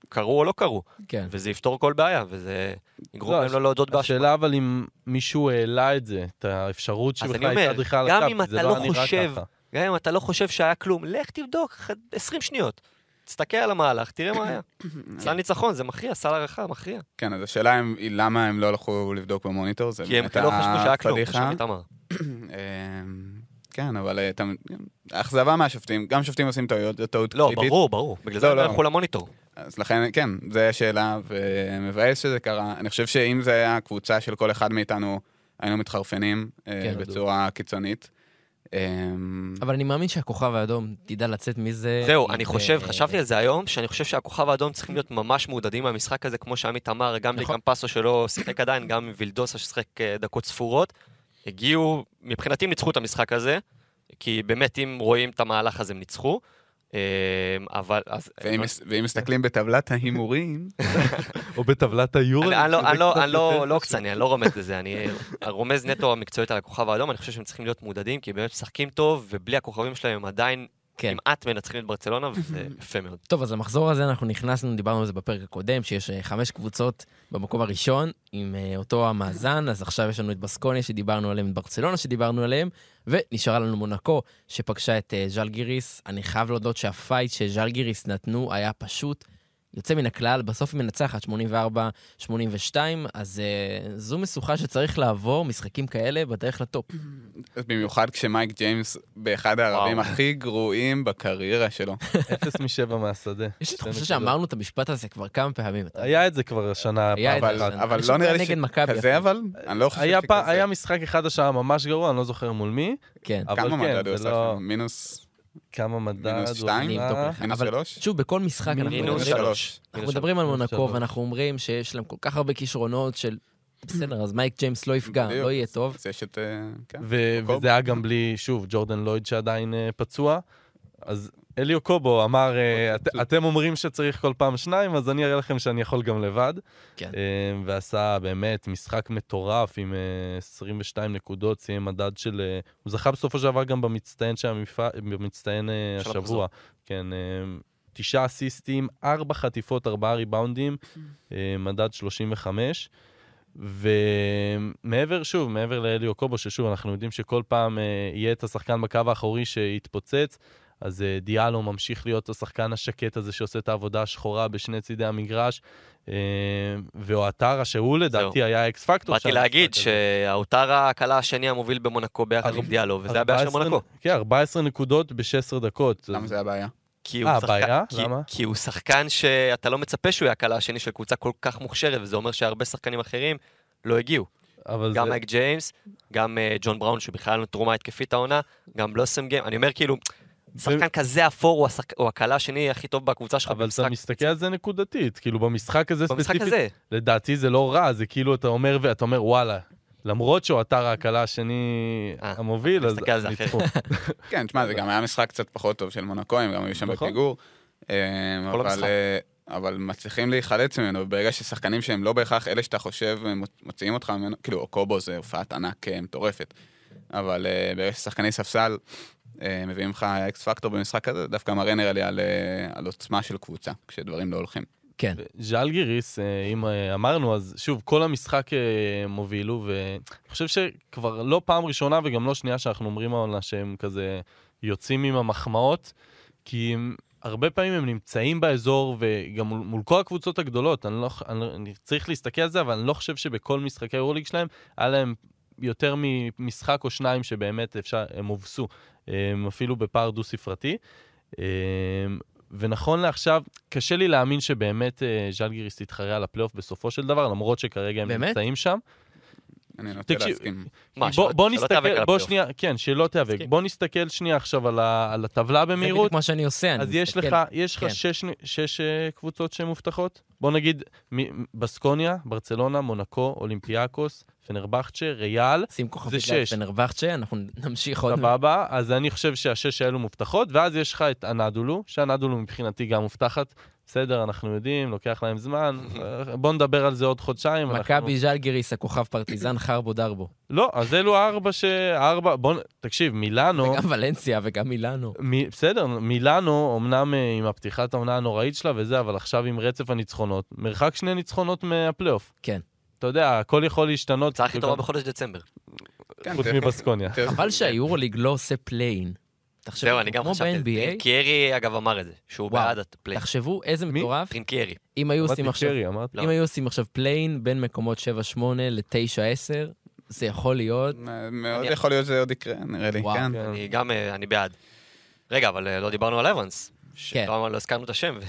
קרו או לא קרו, כן. וזה יפתור כל בעיה, וזה יגרום לא, להם לא להודות באשמה. השאלה אבל אם מישהו העלה את זה, את האפשרות שבכלל הייתה דריכה על הקו, זה לא לא היה נראה ככה. גם אם אתה לא חושב שהיה כלום, לך תבדוק ח- 20 שניות. תסתכל על המהלך, תראה מה היה. [coughs] סל ניצחון, זה מכריע, סל הערכה, מכריע. כן, אז השאלה היא למה הם לא הלכו לבדוק במוניטור, זה כי הם באמת לא חשבו שהיה כלום, הפדיחה. שעמית אמר. אמ, כן, אבל אה, אכזבה מהשופטים, גם שופטים עושים טעויות, זו טעות לא, קריטית. ברור, ברור. בגלל זה לא, הם לא לא. ילכו למוניטור. אז לכן, כן, זו השאלה, ומבאס שזה קרה. אני חושב שאם זה היה קבוצה של כל אחד מאיתנו, היינו מתחרפנים אה, כן, בצורה קיצונית. אמ, אבל אני מאמין שהכוכב האדום תדע לצאת מזה. זהו, אני חושב, אה, חשבתי על זה היום, שאני חושב שהכוכב האדום צריכים להיות ממש מעודדים מהמשחק הזה, כמו שעמית אמר, גם נכון. לקמפסו שלא שיחק עדיין, גם וילדוסה ששיחק אה, דקות ספורות. הגיעו, מבחינתי הם ניצחו את המשחק הזה, כי באמת, אם רואים את המהלך הזה, הם ניצחו. אה, אבל, אז... ואם מס- ואם מסתכלים בטבלת ההימורים, או בטבלת היורו. אני- לא- אני לא- לא לא אני לא רומז לזה, אני רומז נטו המקצועית על הכוכב האדום, אני חושב שהם צריכים להיות מודדים, כי באמת משחקים טוב, ובלי הכוכבים שלהם הם עדיין כן. כמעט מנצחים את ברצלונה, וזה [laughs] יפה מאוד. טוב, אז המחזור הזה אנחנו נכנסנו, דיברנו על זה בפרק הקודם, שיש אה, חמש קבוצות במקום הראשון עם אה, אותו המאזן, אז עכשיו יש לנו את בסקוניה שדיברנו עליהם, את ברצלונה שדיברנו עליהם, ונשארה לנו מונקו שפגשה את אה, ז'לגיריס. אני חייב להודות שה fight שז'לגיריס נתנו היה פשוט יוצא מן הכלל, בסוף היא מנצחת 84-82, אז אה, זו משוכה שצריך לעבור משחקים כאלה בדרך לטופ. אז [clears throat] במיוחד כשמייק ג'יימס באחד הערבים וואו. הכי גרועים בקריירה שלו. [laughs] אפס משבע מהשדה. יש לי תחושה. שאמרנו את המשפט הזה כבר כמה פעמים. היה את זה כבר השנה. היה את פעם זה אבל, לא נראה לי מכבי כזה. אבל, אני לא חושב היה שכזה. היה משחק אחד השעה ממש גרוע, אני לא זוכר מול מי, כן. אבל כמה כן, מדד הוא זה עשה לא... מינוס כמה מדד מינוס הוא שתיים? מינוס אבל שלוש? שוב, בכל משחק אנחנו מינוס מדברים- שלוש. אנחנו מדברים על מונקו. ואנחנו אומרים שיש להם כל כך הרבה כישרונות של... בסדר, אז מייק ג'יימס לא יפגע. לא יהיה טוב. אז יש את... אה, כן. וזה היה גם בלי, שוב, ג'ורדן לויד שעדיין אה, פצוע. אז אליו קובו אמר, אה, "את- אתם אומרים שצריך כל פעם שניים, אז אני אראה לכם שאני יכול גם לבד. כן. אה, ועשה באמת משחק מטורף עם אה, 22 נקודות, סיים מדד של... אה, הוא זכה בסופו של דבר גם במצטיין אה, השבוע. כן, אה, תשעה אסיסטים, ארבע חטיפות, ארבעה ריבאונדים, אה, מדד 35. ומעבר, שוב, מעבר לאליו קובו, ששוב, אנחנו יודעים שכל פעם אה, יהיה את השחקן בקו האחורי שיתפוצץ, אז אה, דיאלו ממשיך להיות השחקן השקט הזה שעושה את העבודה השחורה בשני צידי המגרש, אה, ואואטרה, שהוא לדעתי היה X factor. באתי להגיד המשחק הזה. שאואטרה הקלע השני המוביל במונקו ביחד עם דיאלו, וזה הבעיה של 14 מונקו. כן, 14 נקודות ב-16 דקות. למה זה הבעיה? כי הוא אה, שחקן- בעיה? כי- למה? כי הוא שחקן שאתה לא מצפה שהוא יהיה הקלע השני של קבוצה כל כך מוכשרת, וזה אומר שהרבה שחקנים אחרים לא הגיעו. גם זה... מייק ג'יימס, גם אה, ג'ון בראון, שבכלל תרומה התקפית העונה, גם בלוסון גיים. אני אומר כאילו, שחקן כזה אפור הוא השחק- הוא הקלה השני הכי טוב בקבוצה שלך אבל במשחק. אתה מסתכל על זה נקודתית, כאילו במשחק הזה במשחק ספציפית, הזה. לדעתי זה לא רע, זה כאילו אתה אומר ואתה אומר וואלה, למרות שהוא אתר ההקלה השני אה, המוביל, אז. ניצחו. [laughs] כן, תשמע, זה גם היה משחק קצת פחות טוב של מונקו, הם גם היו שם נכון. בפיגור. אה, אבל. אה, אבל מצליחים להיחלץ ממנו, וברגע ששחקנים שהם לא בהכרח אלה שאתה חושב, הם מוציאים אותך ממנו, כאילו, אוקובו זה הופעת ענק מטורפת. אבל ברגע ששחקני ספסל מביאים לך אקס פקטור במשחק הזה, דווקא מראה נראה לי על, אה, על עוצמה של קבוצה, כשדברים לא הולכים. כן. ז'אלגיריס, אה, אם אה, אמרנו, אז שוב, כל המשחק אה, הם הובילו, ואני חושב שכבר לא פעם ראשונה וגם לא שנייה שאנחנו אומרים העונה שהם כזה יוצאים עם המחמאות, כי הם, הרבה פעמים הם נמצאים באזור, וגם מול, מול כל הקבוצות הגדולות, אני, לא, אני, אני צריך להסתכל על זה, אבל אני לא חושב שבכל משחקי היורליג שלהם, היה להם יותר ממשחק או שניים שבאמת אפשר, הם הובסו, אפילו בפער דו-ספרתי. אה, ונכון לעכשיו, קשה לי להאמין שבאמת אה, ז'לגיריס תתחרה על הפלייאוף בסופו של דבר, למרות שכרגע הם באמת? נמצאים שם. אני נוטה להסכים. מה, בוא, שלא- בוא שלא נסתכל, תיאבק בוא. שנייה, כן, שלא תיאבק. בוא נסתכל שנייה עכשיו על, ה, על הטבלה זה במהירות. בדיוק מה שאני עושה, אני אז יש מסתכל. לך, יש לך כן. שש, שש אה, קבוצות שהן מובטחות? בוא נגיד, בסקוניה, ברצלונה, מונקו, אולימפיאקוס, פנרבכצ'ה, ריאל, שים כוכבית שש. ליד פנרבכצ'ה, אנחנו נמשיך עוד. סבבה, אז אני חושב שהשש האלו מובטחות, ואז יש לך את אנדולו, שאנדולו מבחינתי גם מובטחת. בסדר, אנחנו יודעים, לוקח להם זמן, [laughs] בוא נדבר על זה עוד חודשיים. אנחנו- מכבי ז'לגיריס, הכוכב פרטיזן, חרבו דרבו. לא, אז אלו הארבע ש... הארבע, בוא, נ- תקשיב, מילאנו... וגם ולנסיה וגם מילאנו. מ... בסדר, מילאנו, אמנם אה, עם הפתיחת העונה הנוראית שלה וזה, אבל עכשיו עם רצף הניצחונות, מרחק שני ניצחונות מהפלייאוף. כן. אתה יודע, הכל יכול להשתנות. הצעה הכי וגם- טובה בחודש דצמבר. כן, חוץ תראה- מבסקוניה. חבל שהיורוליג לא עושה play-in. תחשבו, זהו, אני גם חשבתי. טרינקיירי, אגב, אמר את זה, שהוא וואו. בעד ה play-in. תחשבו איזה מי? מטורף, טרינקיירי. אם. לא. אם היו עושים עכשיו play-in בין מקומות 7-8 ל-9-10, זה יכול להיות... מאוד יכול להיות שזה עוד יקרה, נראה לי, וואו. כן. כן. אני גם, אה, אני בעד. רגע, אבל אה, לא דיברנו על אוונס. כן. לא הזכרנו את השם.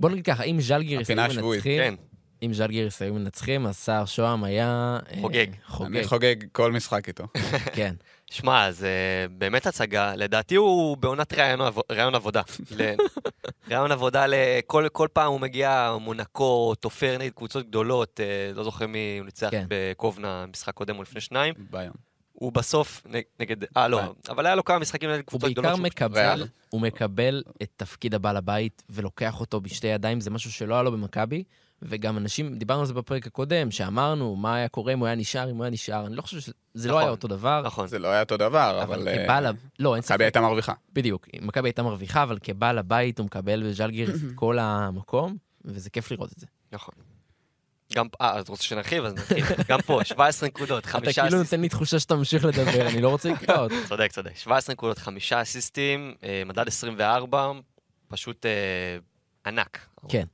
בוא נגיד ככה, אם ז'לגיריס היו השבועית, מנצחים, כן, אם ז'לגיריס היו מנצחים, אז סער שוהם היה... אה, חוגג. חוגג, אני חוגג כל משחק איתו. [laughs] כן. שמע, זה באמת הצגה. לדעתי הוא בעונת ראיון עב- ראיון עבודה. ל- [laughs] ראיון עבודה, לכל כל פעם הוא מגיע, מונקו, תופר נגד קבוצות גדולות, אה, לא זוכר מי הוא ניצח כן. בקובנה, משחק קודם או לפני שניים. ביום. הוא בסוף נגד, אה לא. אבל היה לו כמה משחקים נגד הוא קבוצות בעיקר גדולות. שהוא- מקבל, ריאל. הוא מקבל את תפקיד הבעל הבית ולוקח אותו בשתי ידיים, זה משהו שלא היה לו במכבי. וגם אנשים, דיברנו על זה בפרק הקודם, שאמרנו מה היה קורה אם הוא היה נשאר, אם הוא היה נשאר. אני לא חושב שזה לא נכון. היה אותו דבר. נכון. זה לא היה אותו דבר, אבל אבל... אה, כבעל... ה- לא, אין ספק. מכבי הייתה מרוויחה. בדיוק, מכבי הייתה מרוויחה, אבל כבעל הבית הוא מקבל בז'לגיריס את [clears throat] כל המקום, וזה כיף לראות את זה. נכון. גם, אה, אז רוצה שנרחיב? אז נרחיב. [laughs] גם פה, 17 נקודות, אתה חמישה כאילו אסיסטים. נותן לי תחושה שאתה ממשיך לדבר, אני לא רוצה לקטוע אותך. [laughs] צודק, צודק. 17 נקודות, חמישה אסיסטים, אה, מדד 24, פשוט אה, ענק. כן.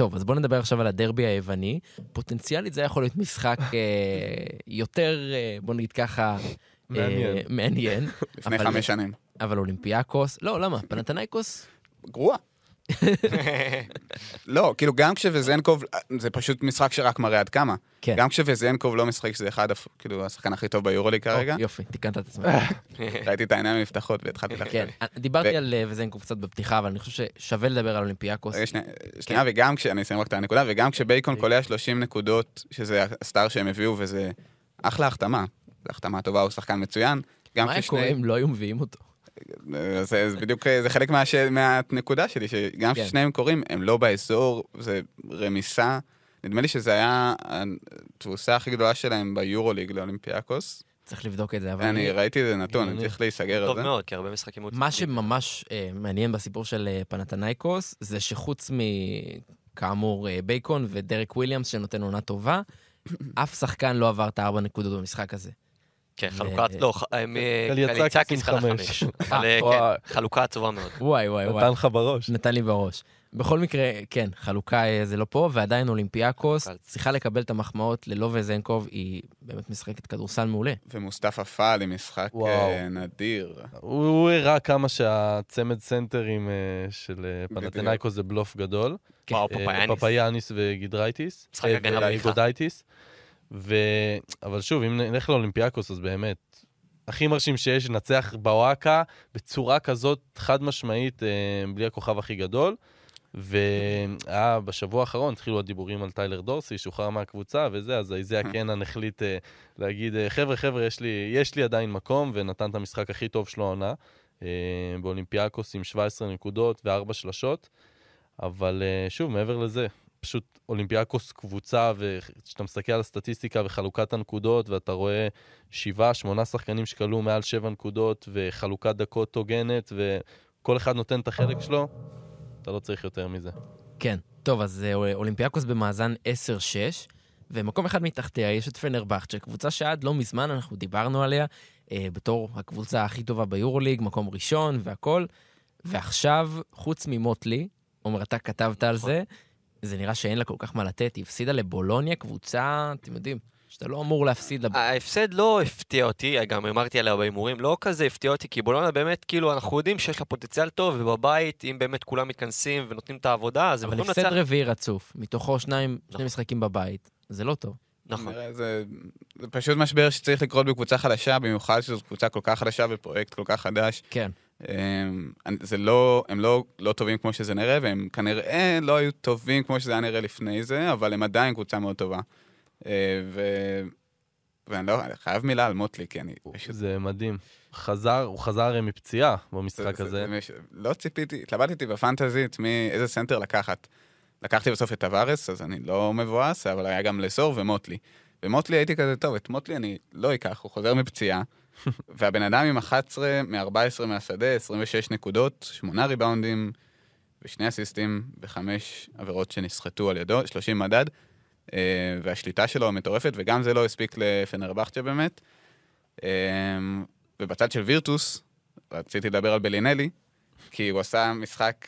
טוב, אז בואו נדבר עכשיו על הדרבי היווני. פוטנציאלית זה יכול להיות משחק אה, יותר, אה, בוא נגיד ככה, אה, מעניין. לפני אבל- חמש שנים. אבל אולימפיאקוס, לא, למה? פנתנייקוס? גרועה. [laughs] לא, כאילו גם כשווזנקוב, זה פשוט משחק שרק מראה עד כמה. כן. גם כשווזנקוב לא משחק שזה אחד, כאילו, השחקן הכי טוב ביורוליג כרגע, או, יופי, תיקנת את עצמך. [laughs] ראיתי את העיניים נפתחות והתחלתי לחשוב. כן, דיברתי על אה, וזנקוב קצת בפתיחה, אבל אני חושב ששווה לדבר על אולימפיאקוס. רגע, שנייה, שנייה, וגם כש... אני אסיים רק את הנקודה, וגם כשבייקון אוקיי. קולע 30 נקודות, שזה הסטאר שהם הביאו, וזה אחלה החתמה. זו החתמה טובה, הוא שחקן מצוין. גם מה היה קורה אם לא היו מביאים אותו? זה, זה בדיק, זה חלק מה, מהנקודה שלי, שגם כן. כששניהם קורים, הם לא באזור, זה רמיסה. נדמה לי שזה היה התבוסה הכי גדולה שלהם ביורוליג לאולימפיאקוס. צריך לבדוק את זה, אבל... אני ראיתי איזה נתון, אני. צריך להיסגר על טוב זה. מאוד, כי הרבה משחקים... מה. שממש אה, מעניין בסיפור של אה, פנאתינייקוס, זה שחוץ מכאמור אה, בייקון ודרק וויליאמס שנותן עונה טובה, [laughs] אף שחקן לא עבר את הארבע נקודות במשחק הזה. כן, חלוקת... לא, ח- אה, חלה חמש. אה. כן, חלוקה עצובה מאוד. וואי וואי וואי, נתן לך בראש. נתן לי בראש. בכל מקרה, כן, חלוקה אה, זה לא פה, ועדיין אולימפיאקוס. צריכה לקבל את המחמאות ללא וזנקוב, היא באמת משחקת כדורסל מעולה. ומוסטפא פאל, משחק וואו. אה, נדיר. הוא הראה כמה שהצמד סנטרים אה, של אה, פנאתינייקוס זה בלוף גדול. וואו, אה, פפיאניס. פפיאניס וגודאיטיס. משחק אה, הגנה מביכה. ו... אבל שוב, אם נלך לאולימפיאקוס, אז באמת, הכי מרשים שיש, ניצחה בוואקה בצורה כזאת חד משמעית, אה, בלי הכוכב הכי גדול. והיה בשבוע האחרון, התחילו הדיבורים על טיילר דורסי, שוחרר מהקבוצה וזה, אז אייזיאה קנען החליט אה, להגיד, אה, חבר'ה, חבר'ה, יש לי, יש לי עדיין מקום, ונתן את המשחק הכי טוב שלו העונה, אה, באולימפיאקוס עם 17 נקודות ו-4 שלשות. אבל אה, שוב, מעבר לזה, פשוט אולימפיאקוס קבוצה, וכשאתה מסתכל על הסטטיסטיקה וחלוקת הנקודות, ואתה רואה שבעה, שמונה שחקנים שכלו מעל שבע נקודות, וחלוקת דקות הוגנת, וכל אחד נותן את החלק שלו, אתה לא צריך יותר מזה. כן. טוב, אז אה, אולימפיאקוס במאזן 10-6, ומקום אחד מתחתיה יש את פנרבכצ'ה, קבוצה שעד לא מזמן אנחנו דיברנו עליה אה, בתור הקבוצה הכי טובה ביורוליג, מקום ראשון והכל, ועכשיו, חוץ ממוטלי, עומר, אתה כתבת על זה, זה נראה שאין לה כל כך מה לתת, היא הפסידה לבולוניה, קבוצה, אתם יודעים, שאתה לא אמור להפסיד לב... ההפסד לא הפתיע אותי, גם אמרתי עליה בהימורים, לא כזה הפתיע אותי, כי בולונה באמת, כאילו, אנחנו יודעים שיש לה פוטנציאל טוב, ובבית, אם באמת כולם מתכנסים ונותנים את העבודה, אז הם אבל יכולים הפסד לנצח. רביעי רצוף, מתוכו שניים, שני נכון. משחקים בבית, זה לא טוב. נכון. זה, זה פשוט משבר שצריך לקרות בקבוצה חדשה, במיוחד שזו קבוצה כל כך חדשה ופרויקט כל כך חדש. כן. הם, זה לא, הם לא, לא טובים כמו שזה נראה, והם כנראה לא היו טובים כמו שזה היה נראה לפני זה, אבל הם עדיין קבוצה מאוד טובה. אה, ו... ואני לא, אני חייב מילה על מוטלי, כי אני פשוט... זה מדהים. חזר, הוא חזר מפציעה במשחק זה- הזה. זה- זה- לא ציפיתי, התלבטתי בפנטזי מאיזה סנטר לקחת. לקחתי בסוף את טבארס, אז אני לא מבואס, אבל היה גם לסור ומוטלי. ומוטלי הייתי כזה, טוב, את מוטלי אני לא אקח, הוא חוזר מפציעה. והבן אדם עם 11 מ-14 מהשדה, 26 נקודות, 8 ריבאונדים ושני אסיסטים וחמש עבירות שנסחטו על ידו, 30 מדד. אה, והשליטה שלו מטורפת, וגם זה לא הספיק לפנרבכצ'ה באמת. אה, ובצד של וירטוס, רציתי לדבר על בלינלי, כי הוא עשה משחק,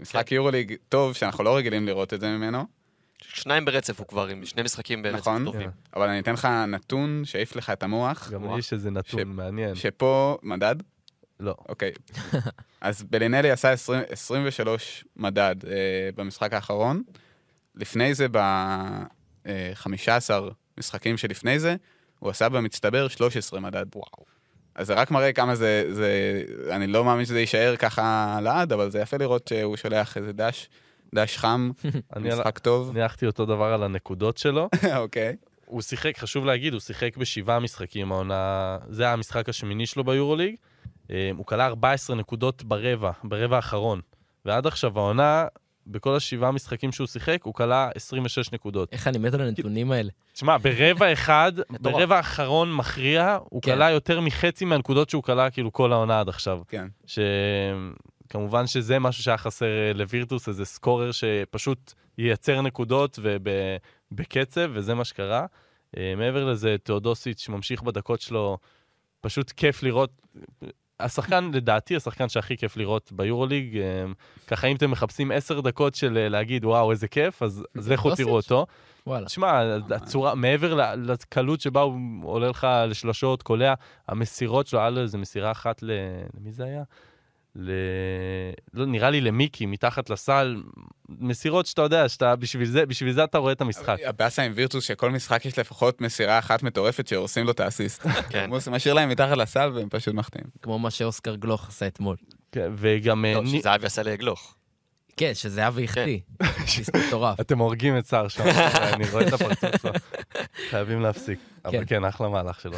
משחק יורוליג טוב, שאנחנו לא רגילים לראות את זה ממנו, שניים ברצף הוא כבר עם שני משחקים ברצף נכון. טובים. אבל אני אתן לך נתון שיעיף לך את המוח, גם. לי יש איזה נתון ש- מעניין. שפה, מדד? לא. אוקיי. [laughs] אז בלינלי עשה 20, 23 מדד אה, במשחק האחרון. לפני זה, ב-15 משחקים שלפני זה, הוא עשה במצטבר 13 מדד. וואו. אז זה רק מראה כמה זה, זה, אני לא מאמין שזה יישאר ככה לעד, אבל זה יפה לראות שהוא שולח איזה דש, דש חם, [laughs] משחק טוב. אני הלכתי אותו דבר על הנקודות שלו. [laughs] אוקיי. הוא שיחק, חשוב להגיד, הוא שיחק בשבעה משחקים העונה, זה היה המשחק השמיני שלו ביורוליג. אה, הוא כלה 14 נקודות ברבע, ברבע האחרון. ועד עכשיו העונה, בכל השבעה משחקים שהוא שיחק, הוא כלה 26 נקודות. איך אני מת על הנתונים האלה. תשמע, ברבע אחד. [laughs] ברבע האחרון מכריע, הוא כן. כלה יותר מחצי מהנקודות שהוא כלה כאילו כל העונה עד עכשיו. כן. שכמובן שזה משהו שהיה חסר אה, לווירטוס, איזה סקורר שפשוט ייצר נקודות ובקצב, וזה מה שקרה. אה, מעבר לזה, תאודוסיץ' ממשיך בדקות שלו, פשוט כיף לראות. השחקן, לדעתי, השחקן שהכי כיף לראות ביורוליג, אה, ככה אם אתם מחפשים עשר דקות של להגיד, וואו, איזה כיף, אז, אז [laughs] לכו? תראו אותו. וואלה. תשמע, הצורה, מעבר לקלות שבה הוא עולה לך לשלושות, קולע, המסירות שלו, היה לו איזה מסירה אחת ל... למי זה היה? ל... לא, נראה לי למיקי, מתחת לסל. מסירות שאתה יודע, שאתה, בשביל זה, בשביל זה אתה רואה את המשחק. הבאסה עם וירטוס שכל משחק יש לפחות מסירה אחת מטורפת שהורסים לו את האסיסט. [laughs] כן. הוא משאיר להם מתחת לסל והם פשוט מחטיאים. כמו מה שאוסקר גלוך עשה אתמול. כן, וגם... לא, שזהבי עשה לגלוך. כן, שזהבי החטיא. [laughs] זה מטורף. אתם הורגים את סער שם, [laughs] אני רואה את הפרצוף שלו. חייבים להפסיק. אבל כן. כן, אחלה מהלך שלו.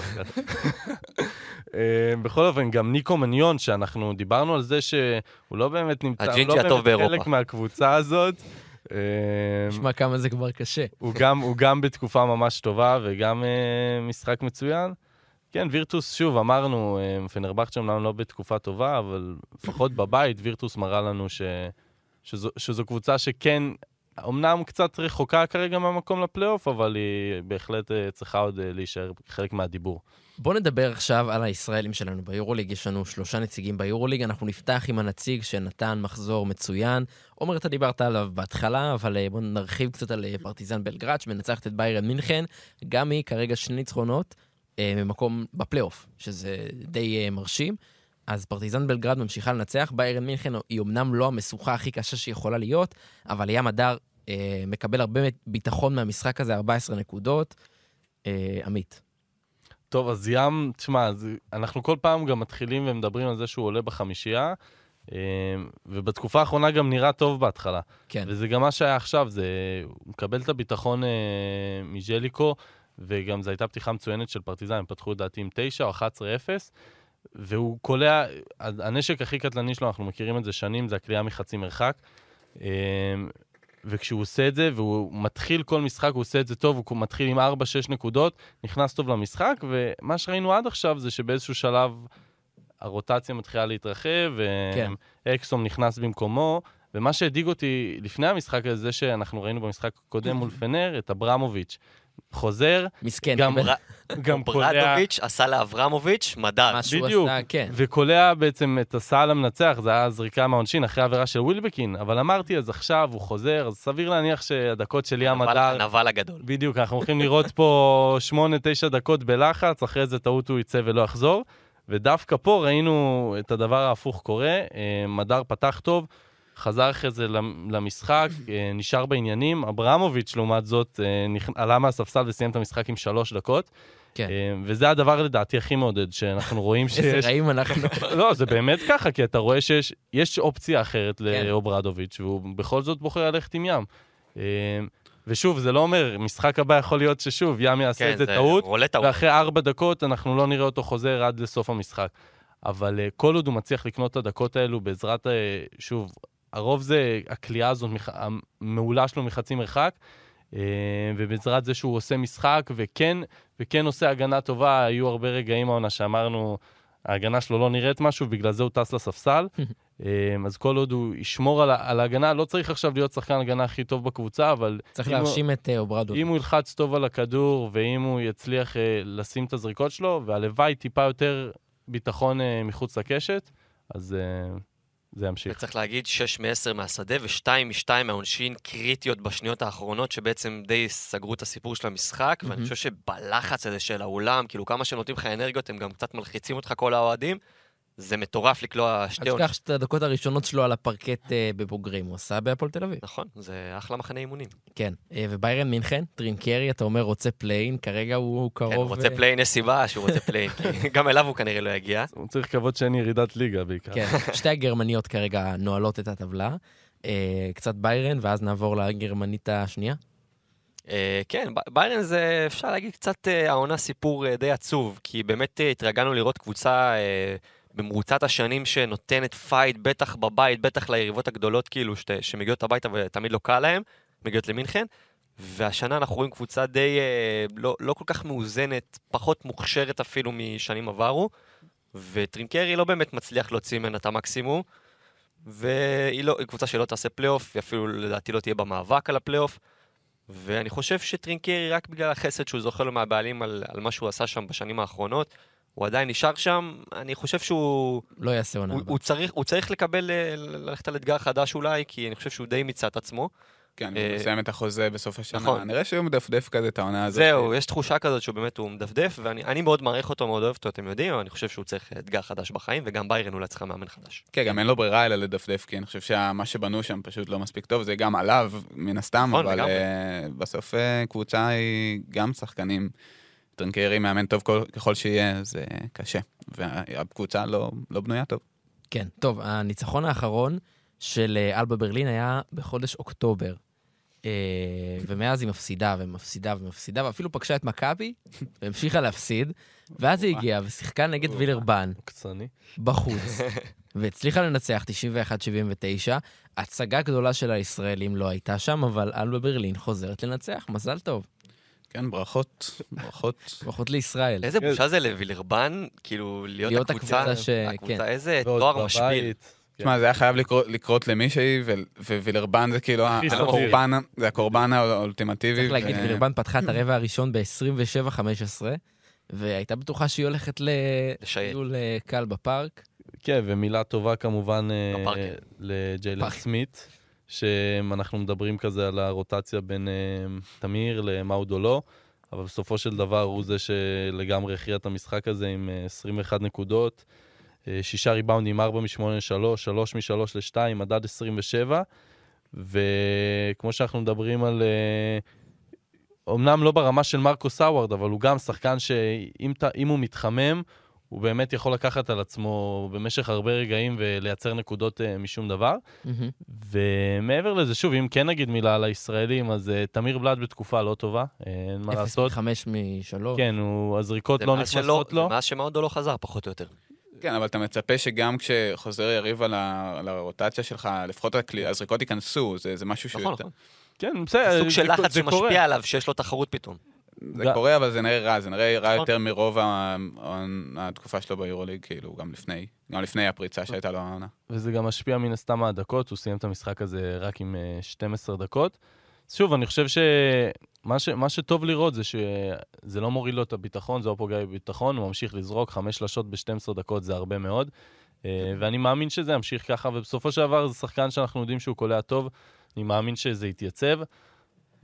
אה, בכל אופן, גם ניקו מניון, שאנחנו דיברנו על זה שהוא לא באמת נמצא, הוא לא באמת. חלק מהקבוצה הזאת. אה, נשמע כמה זה כבר קשה. הוא גם, הוא גם בתקופה ממש טובה וגם אה, משחק מצוין. כן, וירטוס, שוב, אמרנו, אה, פנרבכצ'ה אומנם לא בתקופה טובה, אבל לפחות בבית, וירטוס מראה לנו ש, שזו, שזו קבוצה שכן, אמנם קצת רחוקה כרגע מהמקום לפלייאוף, אבל היא בהחלט אה, צריכה עוד אה, להישאר חלק מהדיבור. בואו נדבר עכשיו על הישראלים שלנו ביורוליג. יש לנו שלושה נציגים ביורוליג. אנחנו נפתח עם הנציג שנתן מחזור מצוין. עומר, אתה דיברת עליו בהתחלה, אבל אה, בואו נרחיב קצת על פרטיזן בלגרד, שמנצחת את ביירן מינכן. גם היא כרגע שני ניצחונות ממקום בפלייאוף, שזה די מרשים. אז פרטיזן בלגרד ממשיכה לנצח. ביירן מינכן היא אמנם לא המשוכה הכי קשה שיכולה להיות, אבל ים הדר אה, מקבל הרבה ביטחון מהמשחק הזה, 14 נקודות. אה, עמית. טוב, אז ים, תשמע, זה, אנחנו כל פעם גם מתחילים ומדברים על זה שהוא עולה בחמישייה, אה, ובתקופה האחרונה גם נראה טוב בהתחלה. כן. וזה גם מה שהיה עכשיו, זה... הוא מקבל את הביטחון אה, מז'ליקו, וגם זו הייתה פתיחה מצוינת של פרטיזן, הם פתחו לדעתי עם 9 או 11-0, והוא קולע, הנשק הכי קטלני שלו, אנחנו מכירים את זה שנים, זה הקליעה מחצי מרחק. אה, וכשהוא עושה את זה, והוא מתחיל כל משחק, הוא עושה את זה טוב, הוא מתחיל עם 4-6 נקודות, נכנס טוב למשחק, ומה שראינו עד עכשיו זה שבאיזשהו שלב הרוטציה מתחילה להתרחב, כן. ואקסום נכנס במקומו, ומה שהדאיג אותי לפני המשחק הזה, זה שאנחנו ראינו במשחק הקודם מול [laughs] פנר, את אברמוביץ'. חוזר, מסכן, גם- קיבל גם קולע, ברדוביץ' עשה לאברמוביץ' מדר. מה שהוא בדיוק. עשה, כן. וקולע בעצם את הסל המנצח, זה היה זריקה מהעונשין אחרי העבירה של ווילבקין, אבל אמרתי, אז עכשיו הוא חוזר, אז סביר להניח שהדקות של ים הנבל- הדר... הנבל הגדול. בדיוק, אנחנו הולכים לראות פה [laughs] שמונה, תשע דקות בלחץ, אחרי זה טעות הוא יצא ולא יחזור. ודווקא פה ראינו את הדבר ההפוך קורה, אה, מדר פתח טוב, חזר אחרי זה למ- למשחק, אה, נשאר בעניינים. אברמוביץ', לעומת זאת, אה, עלה מהספסל וסיים את המשחק עם שלוש דקות. כן. אה, וזה הדבר לדעתי הכי מעודד, שאנחנו רואים [laughs] איזה שיש... רעים אנחנו. [laughs] לא, זה באמת ככה, כי אתה רואה שיש יש אופציה אחרת כן. לאוברדוביץ', והוא בכל זאת בוחר ללכת עם ים. ושוב, זה לא אומר, משחק הבא יכול להיות ששוב, ים יעשה כן, איזה זה טעות. ואחרי ארבע דקות אנחנו לא נראה אותו חוזר עד לסוף המשחק. אבל כל עוד הוא מצליח לקנות את הדקות האלו בעזרת, שוב, הרוב זה הכלייה הזאת. המעולה שלו מחצי מרחק, uh, ובעזרת זה שהוא עושה משחק, וכן, וכן עושה הגנה טובה, היו הרבה רגעים העונה שאמרנו, ההגנה שלו לא נראית משהו, בגלל זה הוא טס לספסל. uh, [laughs] אז כל עוד הוא ישמור על, ההגנה, לא צריך עכשיו להיות שחקן הגנה הכי טוב בקבוצה, אבל צריך הוא- להרשים את אה, אוברדו. אם הוא ילחץ טוב על הכדור, ואם הוא יצליח אה, לשים את הזריקות שלו, והלוואי טיפה יותר ביטחון אה, מחוץ לקשת, אז אה, זה ימשיך. וצריך להגיד 6 מ-10 מהשדה ו-2 מ-2 מהעונשין קריטיות בשניות האחרונות, שבעצם די סגרו את הסיפור של המשחק, ואני מהמם. חושב שבלחץ הזה של האולם, כאילו כמה שנותנים לך אנרגיות, הם גם קצת מלחיצים אותך כל האוהדים, זה מטורף לקלוע אל שתי תשכח עונשין. שאת הדקות הראשונות שלו על הפרקט אה, בבוגרים, הוא עשה בהפועל תל אביב. נכון, זה אחלה מחנה אימונים. כן. אה, וביירן מינכן, טרינקיירי, אתה אומר רוצה play-in, כרגע הוא קרוב... כן, הוא רוצה אה, play-in, יש סיבה שהוא רוצה play-in, [laughs] כי גם אליו הוא כנראה לא יגיע. הוא צריך לקוות שאין ירידת ליגה בעיקר. כן, שתי הגרמניות כרגע נועלות את הטבלה. אה, קצת ביירן, ואז נעבור לגרמנית השנייה. אה, כן, ביירן זה, אפשר להגיד, קצת אה, העונה סיפור אה, די עצוב, כי באמת אה, התרגלנו לראות קבוצה אה, במרוצת השנים שנותנת fight, בטח בבית, בטח ליריבות הגדולות, כאילו, שת, שמגיעות הביתה ותמיד לא קל להן, מגיעות למינכן, והשנה אנחנו רואים קבוצה די אה, לא, לא כל כך מאוזנת, פחות מוכשרת אפילו משנים עברו, וטרינקיירי לא באמת מצליח להוציא ממנה את המקסימום, והיא לא, קבוצה שלא תעשה פלייאוף, היא אפילו לדעתי לא תהיה במאבק על הפלייאוף. ואני חושב שטרינקיירי, רק בגלל החסד שהוא זוכה לו מהבעלים על, על מה שהוא עשה שם בשנים האחרונות, הוא עדיין נשאר שם. אני חושב שהוא לא יעשה עונה הוא, הבאה. הוא צריך, הוא צריך לקבל, אה, ללכת על אתגר חדש אולי, כי אני חושב שהוא די מיצה את עצמו. כן, אה, הוא מסיים את החוזה בסוף השנה. נכון. נראה שהוא מדפדף כזה את העונה הזאת. זהו, יש תחושה כזאת שהוא באמת, הוא מדפדף, ואני אני מאוד מעריך אותו, מאוד אוהב אותו, אתם יודעים, אבל אני חושב שהוא צריך אתגר חדש בחיים, וגם ביירן אולי צריכה מאמן חדש. כן, גם אין לו ברירה אלא לדפדף, כי אני חושב שמה שבנו שם פשוט לא מספיק טוב, זה גם עליו, מן הסתם, נכון, אבל. אה, בסוף קבוצה היא גם שחקנים. טרנקרי מאמן טוב כל- ככל שיהיה, זה קשה. והקבוצה לא לא בנויה טוב. כן, טוב, הניצחון האחרון של אה, אלבה ברלין היה בחודש אוקטובר. אה, ומאז היא מפסידה ומפסידה ומפסידה, ואפילו פגשה את מכבי, והמשיכה להפסיד, ואז היא הגיעה ושיחקה נגד וילרבן עוקצני. בחוץ, [laughs] והצליחה לנצח 91-79. הצגה גדולה של הישראלים לא הייתה שם, אבל אלבה ברלין חוזרת לנצח, מזל טוב. כן, ברכות, ברכות. [laughs] ברכות לישראל. איזה כן. בושה זה לווילרבן, כאילו, להיות להיות הקבוצה, הקבוצה ש- הקבוצה, כן. איזה תואר משפיל. תשמע, זה היה חייב לקרות- למישהי, ווילרבן זה כאילו. הקורבן, זה הקורבן האולטימטיבי. צריך להגיד, וילרבן פתחה את הרבע הראשון ב-27-15, והייתה בטוחה שהיא הולכת לשייט. לטיול קל בפארק. כן, ומילה טובה כמובן אה. לג'יילן. סמית, שאנחנו מדברים כזה על הרוטציה בין אה, תמיר למאודו לא, אבל בסופו של דבר הוא זה שלגמרי הכריע את המשחק הזה עם אה, 21 נקודות, אה, שישה ריבאונדים, 4 מ-8 ל-3, 3 מ-3 ל-2, מדד 27, וכמו שאנחנו מדברים על... אה, אמנם לא ברמה של מרקו סאווארד, אבל הוא גם שחקן שאם הוא מתחמם, הוא באמת יכול לקחת על עצמו במשך הרבה רגעים ולייצר נקודות uh, משום דבר. מהמם. ומעבר לזה, שוב, אם כן נגיד מילה על הישראלים, אז uh, תמיר בלאט בתקופה לא טובה, uh, אין מה לעשות. מחמש משלוש. כן, הוא, הזריקות זה לא נכנסות לו. זה מאז שמאודו לא חזר, פחות או יותר. כן, אבל אתה מצפה שגם כשחוזר יריב על ה- על הרוטציה שלך, לפחות הקלי- הזריקות ייכנסו, זה זה משהו שהוא נכון, יותר... נכון. כן, בסדר, סוג של זה- לחץ זה. שמשפיע עליו, שיש לו תחרות פתאום. זה קורה, אבל זה נראה רע, זה נראה רע. יותר מרוב ה- התקופה שלו ביורוליג, כאילו, גם לפני, גם לפני הפריצה שהייתה לו העונה. וזה גם משפיע מן הסתם מהדקות, הוא סיים את המשחק הזה רק עם אה, 12 דקות. שוב, אני חושב שמה ש... מה שטוב לראות זה שזה לא מוריד לו את הביטחון, זה לא פוגע בביטחון, הוא ממשיך לזרוק, חמש שלשות ב-12 דקות זה הרבה מאוד. אה, ואני מאמין שזה ימשיך ככה, ובסופו של דבר זה שחקן שאנחנו יודעים שהוא קולע טוב, אני מאמין שזה יתייצב.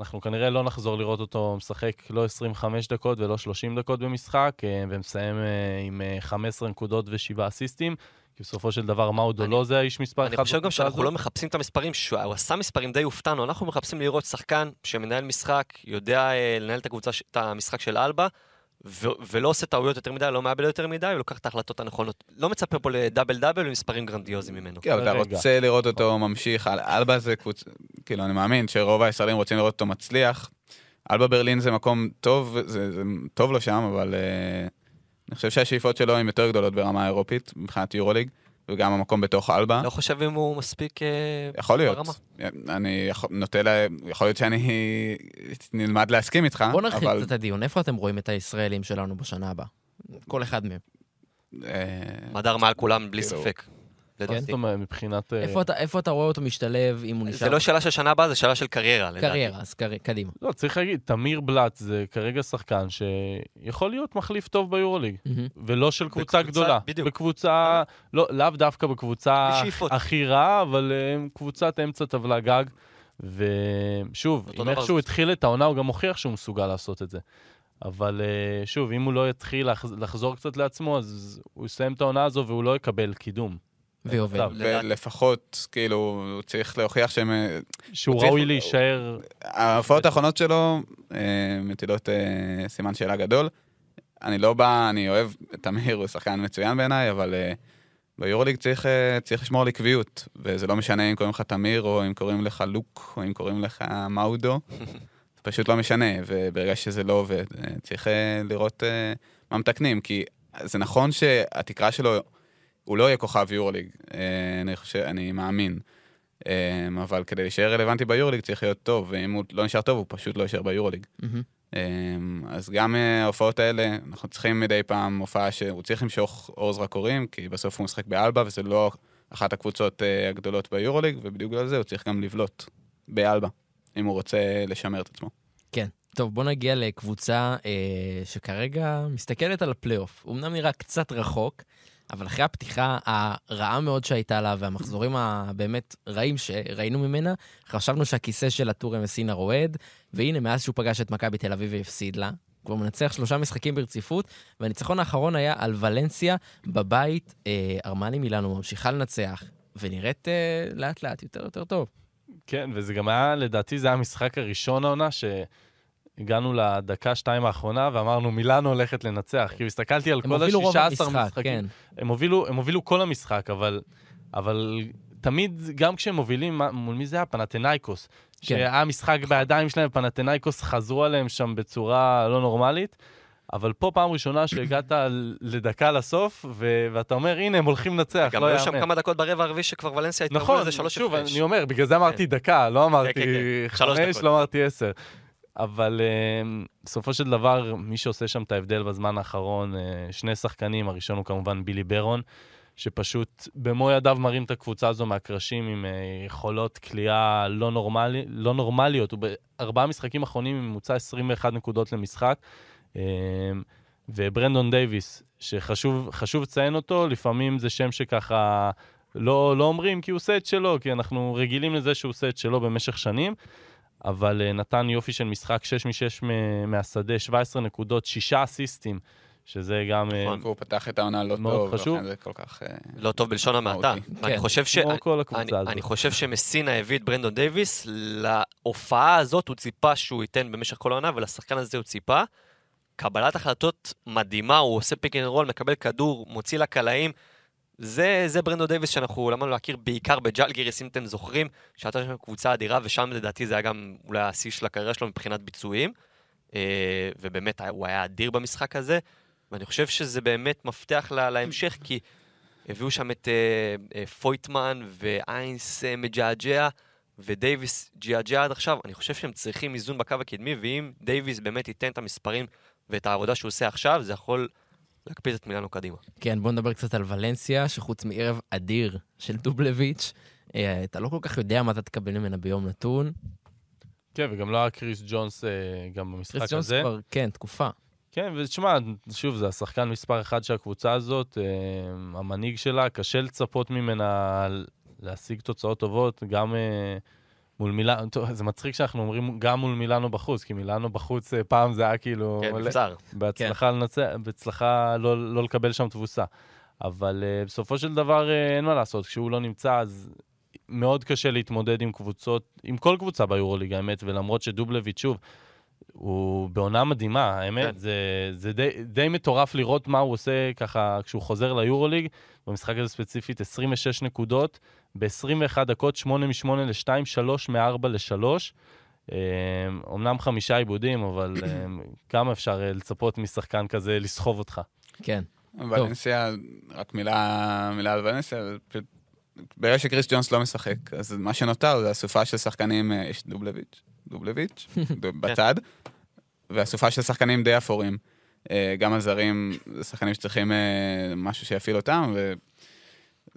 אנחנו כנראה לא נחזור לראות אותו משחק לא 25 דקות ולא 30 דקות במשחק, אה, ומסיים אה, עם אה, 15 נקודות ו-7 אסיסטים, כי בסופו של דבר מאודו אני- לא זה האיש מספר אני אחד חושב גם שאנחנו. לא מחפשים את המספרים, שהוא הוא עשה מספרים די הופתענו, אנחנו מחפשים לראות שחקן שמנהל משחק, יודע אה, לנהל את הקבוצה, את המשחק של אלבה, ו- ולא עושה טעויות יותר מדי, לא מאבד יותר מדי, ולוקח את ההחלטות הנכונות. לא מצפה פה לדאבל דאבל ומספרים גרנדיוזיים ממנו. כן, אתה. רוצה לראות אותו ממשיך, אל- אלבה זה קבוצה, כאילו, אני מאמין שרוב הישראלים רוצים לראות אותו מצליח. אלבה ברלין זה מקום טוב, זה, זה טוב לו שם, אבל uh, אני חושב שהשאיפות שלו הן יותר גדולות ברמה האירופית, מבחינת יורוליג, וגם המקום בתוך אלבה. לא חושב אם הוא מספיק אה, יכול להיות. ברמה. אני יכול, נוטה ל... יכול להיות שאני נלמד להסכים איתך, בוא נרחיב אבל... קצת את הדיון, איפה אתם רואים את הישראלים שלנו בשנה הבאה? כל אחד מהם. אה, מדר מעל כולם, בלי כאילו- ספק. לדעתי. זאת אומרת, מבחינת... אה, איפה אתה- איפה אתה רואה אותו משתלב, אם הוא זה נשאר לא שאלה של שנה הבאה, זה שאלה של קריירה, לדעתי. קריירה, אז קרי- קדימה. לא, צריך להגיד, תמיר בלאט זה כרגע שחקן שיכול להיות מחליף טוב ביורוליג, מהמם. ולא של קבוצה בקבוצה- גדולה. בדיוק. בקבוצה, לא, לאו דווקא בקבוצה בשאיפות. הכי רעה, אבל אה, קבוצת אמצע טבלה גג. ושוב, אם איכשהו זה- התחיל את העונה, הוא גם הוכיח שהוא מסוגל לעשות את זה. אבל אה, שוב, אם הוא לא יתחיל לחז- לחזור קצת לעצמו, אז הוא יסיים את העונה הזו והוא לא יקבל קידום. ויובל. טוב. ולפחות, כאילו, הוא צריך להוכיח שהם... אה, שהוא ראוי להישאר... ההופעות האחרונות שלו אה, מטילות אה, סימן שאלה גדול. אני לא בא, אני אוהב את תמיר, הוא שחקן מצוין בעיניי, אבל אה, ביורוליג צריך, אה, צריך לשמור על עקביות, וזה לא משנה אם קוראים לך תמיר, או אם קוראים לך לוק, או אם קוראים לך מאודו, [laughs] זה פשוט לא משנה, וברגע שזה לא עובד, אה, צריך אה, לראות אה, מה מתקנים, כי זה נכון שהתקרה שלו, הוא לא יהיה כוכב יורוליג, אה, אני חושב, אני מאמין. אמ, אבל כדי להישאר רלוונטי ביורוליג צריך להיות טוב, ואם הוא לא נשאר טוב, הוא פשוט לא יישאר ביורוליג. מהמם. אמ, אז גם אה, ההופעות האלה, אנחנו צריכים מדי פעם הופעה שהוא צריך למשוך אור זרקורים, כי בסוף הוא משחק באלבה, וזה לא אחת הקבוצות אה, הגדולות ביורוליג, ובדיוק בגלל זה הוא צריך גם לבלוט באלבה, אם הוא רוצה לשמר את עצמו. כן. טוב, בוא נגיע לקבוצה אה, שכרגע מסתכלת על הפלייאוף. אמנם נראה קצת רחוק, אבל אחרי הפתיחה הרעה מאוד שהייתה לה והמחזורים הבאמת רעים שראינו ממנה, חשבנו שהכיסא של הטור אמסינא רועד, והנה, מאז שהוא פגש את מכבי תל אביב והפסיד לה, כבר מנצח שלושה משחקים ברציפות, והניצחון האחרון היה על ולנסיה בבית. אה, ארמני מילאנו ממשיכה לנצח, ונראית אה, לאט לאט יותר יותר טוב. כן, וזה גם היה, לדעתי זה היה המשחק הראשון העונה, שהגענו לדקה שתיים האחרונה ואמרנו, מילאנו הולכת לנצח. כאילו, הסתכלתי על כל הובילו רוב ה-16 המשחק, משחקים. כן. הם הובילו, הם הובילו כל המשחק, אבל, אבל תמיד, גם כשהם מובילים, מול מי זה היה? פנתנאיקוס. כן. שהיה משחק בידיים שלהם, פנתנאיקוס חזרו עליהם שם בצורה לא נורמלית. אבל פה פעם ראשונה שהגעת לדקה לסוף, ו- ואתה אומר, הנה, הם הולכים לנצח, גם לא היו שם יאמן. כמה דקות ברבע הרביעי שכבר ולנסיה התקרבו נכון, לזה שלוש שוב, הפרש. אני אומר, בגלל זה אמרתי דקה, לא אמרתי כן, כן. שלוש חמש. לא אמרתי עשר. אבל uh, בסופו של דבר, מי שעושה שם את ההבדל בזמן האחרון, uh, שני שחקנים, הראשון הוא כמובן בילי ברון, שפשוט במו ידיו מרים את הקבוצה הזו מהקרשים עם uh, יכולות כליאה לא, נורמלי, לא נורמליות. הוא בארבעה משחקים אחרונים עם ממוצע 21 נקודות למשחק. Uh, וברנדון דייוויס, שחשוב חשוב לציין אותו, לפעמים זה שם שככה לא, לא אומרים כי הוא עושה את שלו, כי אנחנו רגילים לזה שהוא עושה את שלו במשך שנים, אבל uh, נתן יופי של משחק 6 מ-6 מהשדה, 17 נקודות, 6 אסיסטים, שזה גם... אה, נכון. והוא פתח את העונה לא טוב, חשוב. ולכן זה כל כך... אה, לא טוב בלשון המעטה. ואני כן. חושב ש... כמו כל אני, הקבוצה הזאת. אני חושב שמסינה הביא את ברנדון דייוויס, להופעה הזאת הוא ציפה שהוא ייתן במשך כל העונה, ולשחקן הזה הוא ציפה. קבלת החלטות מדהימה, הוא עושה pick and roll, מקבל כדור, מוציא לקלעים. זה, זה ברנדון דייוויס שאנחנו למדנו להכיר בעיקר בג'לגיריס, אם אתם זוכרים, שהייתה שם קבוצה אדירה, ושם לדעתי זה היה גם אולי השיא של הקריירה שלו מבחינת ביצועים. אה, ובאמת, הוא היה אדיר במשחק הזה, ואני חושב שזה באמת מפתח לה, להמשך, כי הביאו שם את אה, אה, פויטמן ואיינס מג'עג'ע, ודייוויס ג'יאג'יה עד עכשיו, אני חושב שהם צריכים איזון בקו הקדמי, ואם דייוויס באמת ייתן את המספרים ואת העבודה שהוא עושה עכשיו, זה יכול להקפיץ את מילאנו קדימה. כן, בוא נדבר קצת על ולנסיה, שחוץ מערב אדיר של דובלביץ', אה, אתה לא כל כך יודע מה אתה תקבל ממנה ביום נתון. כן, וגם לא היה קריס ג'ונס אה, גם במשחק קריס ג'ונס הזה. כבר, כן, תקופה. כן, ותשמע, שוב, זה השחקן מספר אחד של הקבוצה הזאת, אה, המנהיג שלה, קשה לצפות ממנה להשיג תוצאות טובות, גם מול מילאנו, זה מצחיק שאנחנו אומרים גם מול מילאנו בחוץ, כי מילאנו בחוץ אה, פעם זה היה כאילו... כן, מבצר. בהצלחה לנצח, בהצלחה לא, לא לקבל שם תבוסה. אבל uh, בסופו של דבר uh, אין מה לעשות, כשהוא לא נמצא, אז מאוד קשה להתמודד עם קבוצות, עם כל קבוצה ביורוליג, האמת, ולמרות שדובלביץ', שוב, הוא בעונה מדהימה, האמת, כן. זה, זה די, די מטורף לראות מה הוא עושה ככה כשהוא חוזר ליורוליג, במשחק הזה ספציפית 26 נקודות, ב-21 דקות, 8 מ-8 ל-2, 3 מ-4 ל-3. אומנם חמישה עיבודים, אבל [coughs] אה, כמה אפשר אה, לצפות משחקן כזה לסחוב אותך? כן. ולנסיה, רק מילה, מילה על ולנסיה, ברגע שקריס ג'ונס לא משחק, אז מה שנותר זה אסופה של שחקנים, אה, יש דובלביץ', דובלביץ', [laughs] בצד, ואסופה של שחקנים די אפורים. אה, גם הזרים, זה שחקנים שצריכים אה, משהו שיפעיל אותם,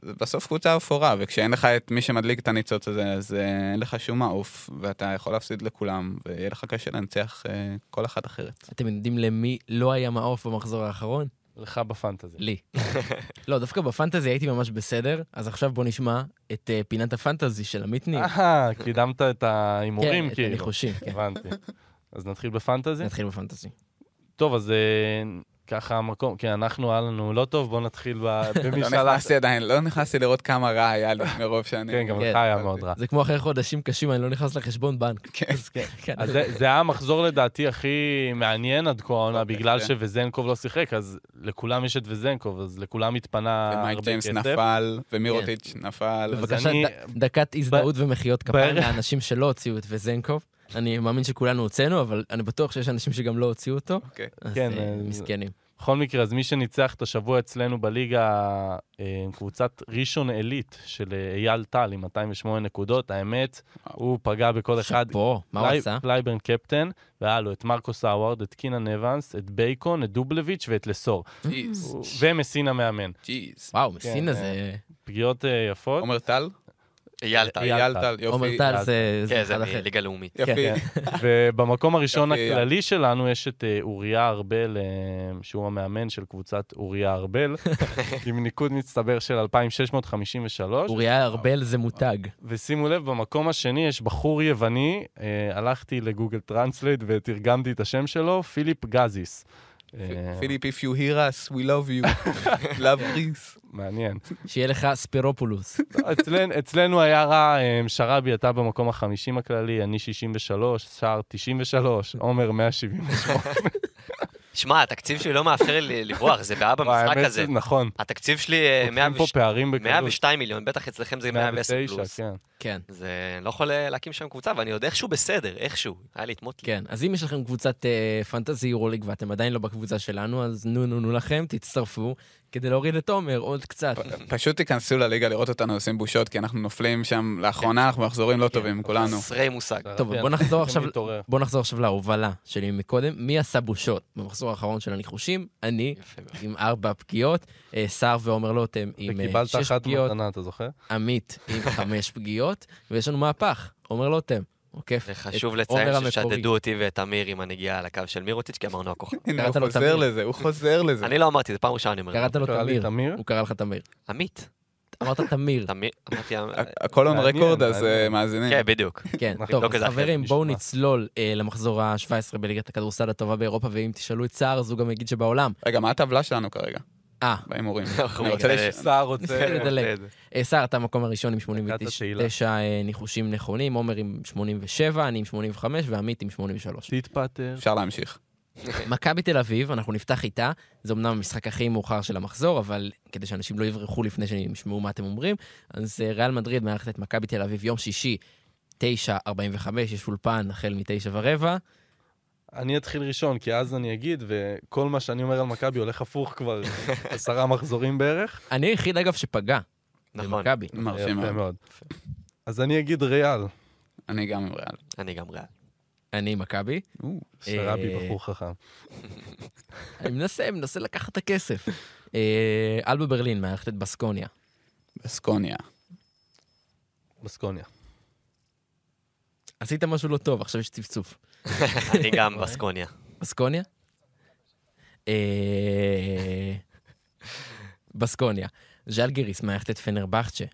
ובסוף קבוצה אפורה, וכשאין לך את מי שמדליק את הניצוץ הזה, אז אה, אין לך שום מעוף, ואתה יכול להפסיד לכולם, ויהיה לך קשה לנצח כל אחת אחרת. אתם יודעים למי לא היה מעוף במחזור האחרון? לך בפנטזי. לי. לא, דווקא בפנטזי הייתי ממש בסדר, אז עכשיו בוא נשמע את uh, פינת הפנטזי של עמית ניר. אה, קידמת את ההימורים, כן, את כאילו. הניחושים, כן. הבנתי. אז נתחיל בפנטזי? נתחיל בפנטזי. טוב, אז אה, ככה המקום, כן, אנחנו, היה לנו לא טוב, בואו נתחיל ב- במי [laughs] לא. נכנסתי עדיין, לא נכנסתי לראות כמה רע היה לי מרוב שאני... כן, גם כן. לך היה מאוד רע. זה כמו אחרי חודשים קשים, אני לא נכנס לחשבון בנק. כן. אז כן, כן. אז זה, היה המחזור לדעתי הכי מעניין עד כה העונה, אוקיי, בגלל. שווזנקוב לא שיחק, אז לכולם יש את וזנקוב, אז לכולם התפנה ומייק הרבה ג'יימס כסף. נפל, ומירוטיץ' נפל. בבקשה, דקת הזדהות ומחיאות כפיים לאנשים שלא הוציאו את וזנקוב. אני מאמין שכולנו הוצאנו, אבל אני בטוח שיש אנשים שגם לא הוציאו אותו. אוקיי. אז כן, אה, אה, מסכנים. בכל מקרה, אז מי שניצח את השבוע אצלנו בליגה, אה, קבוצת ראשון עילית של אה, אייל טל עם 208 נקודות, האמת. הוא פגע בכל אחד. שאפו, מה הוא עשה? קלייבורן קפטן, והיה לו את מרקוס האווארד, את קינן אוונס, את בייקון, את דובלביץ' ואת לסור. jeez, ומסינה מאמן. jeez. וואו, מסינה אה, זה... פגיעות יפות. עומר טל? אייל טל. אייל טל. יופי. עומר טל זה זה כן, זה אחד אחר. מליגה לאומית. יופי. כן. ובמקום הראשון הכללי שלנו יש את אה, אוריה ארבל, אה, שהוא המאמן של קבוצת אוריה ארבל, [laughs] עם ניקוד מצטבר של 2,653. אוריה ארבל זה מותג. ושימו לב, במקום השני יש בחור יווני, אה, הלכתי ל Google Translate ותרגמתי את השם שלו, פיליפ גזיס. אה, פיליפ, if you hear us, we love you. [laughs] love Greece. מעניין. שיהיה לך ספירופולוס. אצלנו, אצלנו היה רע, אה, שרבי אתה במקום החמישים הכללי, אני 63, שער 93, עומר 178. [laughs] שמע, התקציב שלי לא מאפשר לי לברוח, זה בעיה במשחק הזה. נכון. התקציב שלי אה, לוקחים פה 102 פערים בקלות. 102 מיליון, בטח אצלכם זה 110 109, פלוס. כן. כן, זה אני לא יכול אה, להקים שם קבוצה, ואני עוד איכשהו בסדר, איכשהו. היה לי את מוטלי. כן. אז אם יש לכם קבוצת אה, פנטזי יורוליג ואתם עדיין לא בקבוצה שלנו, אז נו נו נו לכם, תצטרפו, כדי להוריד את עומר עוד קצת. פשוט תיכנסו לליגה לראות אותנו עושים בושות, כי אנחנו נופלים שם, לאחרונה אנחנו מחזורים לא טובים, כולנו. חסרי מושג. טוב, כן, בוא נחזור עכשיו להובלה שלי מקודם. מי עשה בושות? במחזור האחרון של הניחושים, אני. עם ארבע פגיעות, אה, סער ועומר לוטם עם אה, וקיבלת שש אחת פגיעות, מתנה, אתה זוכר? עמית עם חמש פגיעות, ויש לנו מהפך, עומר לוטם. עוקף וחשוב את עומר לציין. ששדדו אותי ואת אמיר עם הנגיעה על הקו של מירוטיץ', כי אמרנו הכוכב. הוא חוזר. לזה, הוא חוזר לזה. אני לא אמרתי, זו פעם ראשונה אני אומר. קראת לו תמיר. הוא קרא לך תמיר. עמית. אמרת תמיר. תמיר, אמרתי... הכל און רקורד, אז. אה, מאזינים. כן, בדיוק. כן, אנחנו טוב, זה אחרי חברים, זה, בואו. נצלול אה, למחזור ה-17 בליגת הכדורסל הטובה באירופה, ואם תשאלו את סער, אז הוא גם יגיד שבעולם. רגע, מה הטבלה שלנו כרגע? אה, בהימורים. [laughs] אני רוצה נראה. לש... סער רוצה... לדלג. אה, סער, אתה המקום הראשון עם דקת התהילה. 89 אה, ניחושים נכונים, עומר עם 87, אני עם 85 ועמית עם 83. תתפטר. אפשר להמשיך. מכבי תל אביב, אנחנו נפתח איתה, זה אמנם המשחק הכי מאוחר של המחזור, אבל כדי שאנשים לא יברחו לפני שהם ישמעו מה אתם אומרים, אז אה, ריאל מדריד מארחת את מכבי תל אביב יום שישי, 9.45, יש אולפן החל מ-9 ורבע. אני אתחיל ראשון, כי אז אני אגיד, וכל מה שאני אומר על מכבי הולך הפוך כבר [laughs] עשרה מחזורים בערך. אני היחיד, אגב, שפגע נכון. במכבי. מרשים מאוד. אז אני אגיד ריאל. אני גם עם ריאל. אני גם ריאל. אני מכבי. או, שרבי אה, בחור חכם. [laughs] אני מנסה, מנסה לקחת את הכסף. אה, אלבה ברלין מארחת את בסקוניה. בסקוניה. בסקוניה. עשית משהו לא טוב, עכשיו יש צפצוף. אני [laughs] גם בסקוניה. בסקוניה? אה, בסקוניה. ז'לגיריס מארחת את פנרבכצ'ה.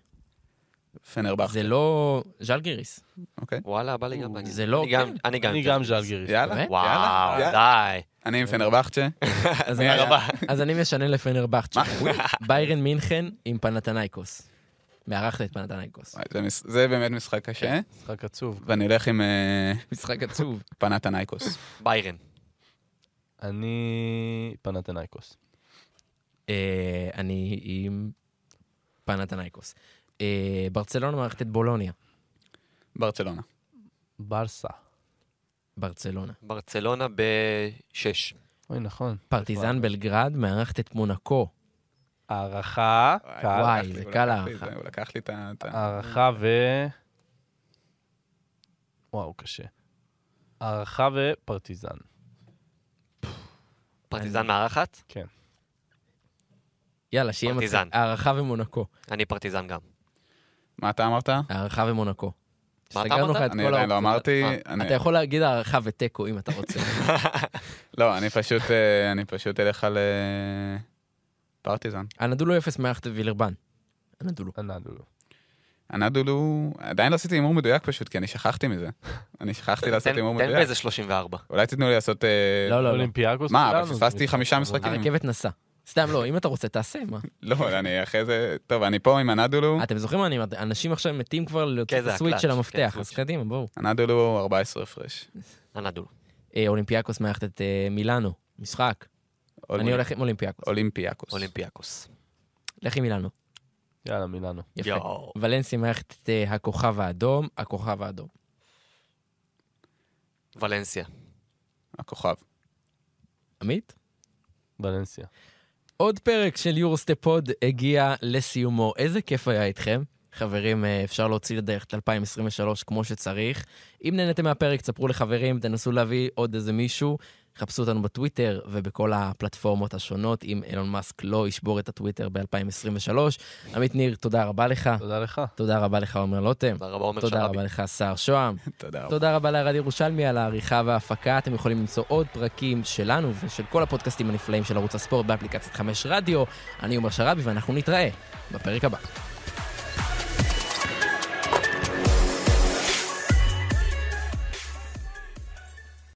פנרבכט. זה לא... ז'לגיריס. אוקיי. וואלה, בא לי גם להגיד. זה לא- אני גם- כן. אני גם. ז'לגיריס. יאללה? וואו. די. אני עם פנרבכצ'ה. אז אני משנה לפנרבכצ'ה. ביירן מינכן עם פנתנייקוס. מארחת את פנתנייקוס. זה זה באמת משחק קשה, משחק עצוב. ואני הולך עם אה, משחק עצוב. פנתנייקוס. ביירן. אני פנתנייקוס. אה, אני עם פנתנייקוס. אה, ברצלונה מארחת את בולוניה. ברצלונה. ברסה. ברצלונה. ברצלונה בשש. אוי, נכון. פרטיזן בלגרד מארחת את מונקו. הערכה, קל. וואי, זה קל הערכה. הוא לקח לי את ה... הערכה ו... וואו, קשה. הערכה ופרטיזן. פרטיזן מארחת? כן. יאללה, שיהיה פרטיזן. מצחיק. הארכה ומונקו. אני פרטיזן גם. מה אתה אמרת? הארכה ומונקו. מה אתה סגרנו אמרת? לך את אני עדיין לא. אמרתי. אה, אתה יכול להגיד הארכה ותיקו אם אתה רוצה. [laughs] לא, אני פשוט, אה, אני פשוט אלך על אה, פרטיזן. אנדולו אפס את וילרבן. אנדולו. אנדולו. הנדולו, עדיין לא עשיתי הימור מדויק פשוט, כי אני שכחתי מזה. [laughs] אני שכחתי לעשות תן הימור תן מדויק. באיזה 34. אולי תיתנו לי לעשות... אה, לא, לא, לא. אולימפיאקוס מה, אבל פספסתי חמישה. משחקים. הרכבת נסעה. סתם לא, אם אתה רוצה, תעשה, מה? [laughs] לא, אני אחרי זה... טוב, אני פה עם הנדולו. אתם זוכרים מה אני אומר? אנשים עכשיו מתים כבר להוציא כן, את הסוויץ' של כן, המפתח, אז. קדימה, בואו. הנדולו 14 הפרש. הנדול. אה, אולימפיאקוס מארחת את אה, מילאנו. משחק. אני הולך עם אולימפיאקוס. אולימפיאקוס. אולימפיאקוס. לך עם מילאנו. יאללה, מילאנו. יפה. ולנסיה מארחת את אה, הכוכב האדום. הכוכב האדום. ולנסיה. הכוכב. עמית? ולנסיה. עוד פרק של יורוסטפ פוד הגיע לסיומו. איזה כיף היה איתכם. חברים, אה, אפשר להוציא לדרך את 2023 כמו שצריך. אם נהנתם מהפרק, תספרו לחברים, תנסו להביא עוד איזה מישהו. חפשו אותנו בטוויטר ובכל הפלטפורמות השונות, אם אילון מאסק לא ישבור את הטוויטר ב-2023. עמית ניר, תודה רבה לך. תודה לך. תודה רבה לך, עומר לוטם. תודה רבה, עומר תודה שרבי. רבה לך, סער שוהם. [laughs] תודה רבה. תודה רבה לערד ירושלמי על העריכה וההפקה. אתם יכולים למצוא עוד פרקים שלנו ושל כל הפודקאסטים הנפלאים של ערוץ הספורט באפליקציית 5 רדיו. אני עומר שרבי ואנחנו נתראה בפרק הבא.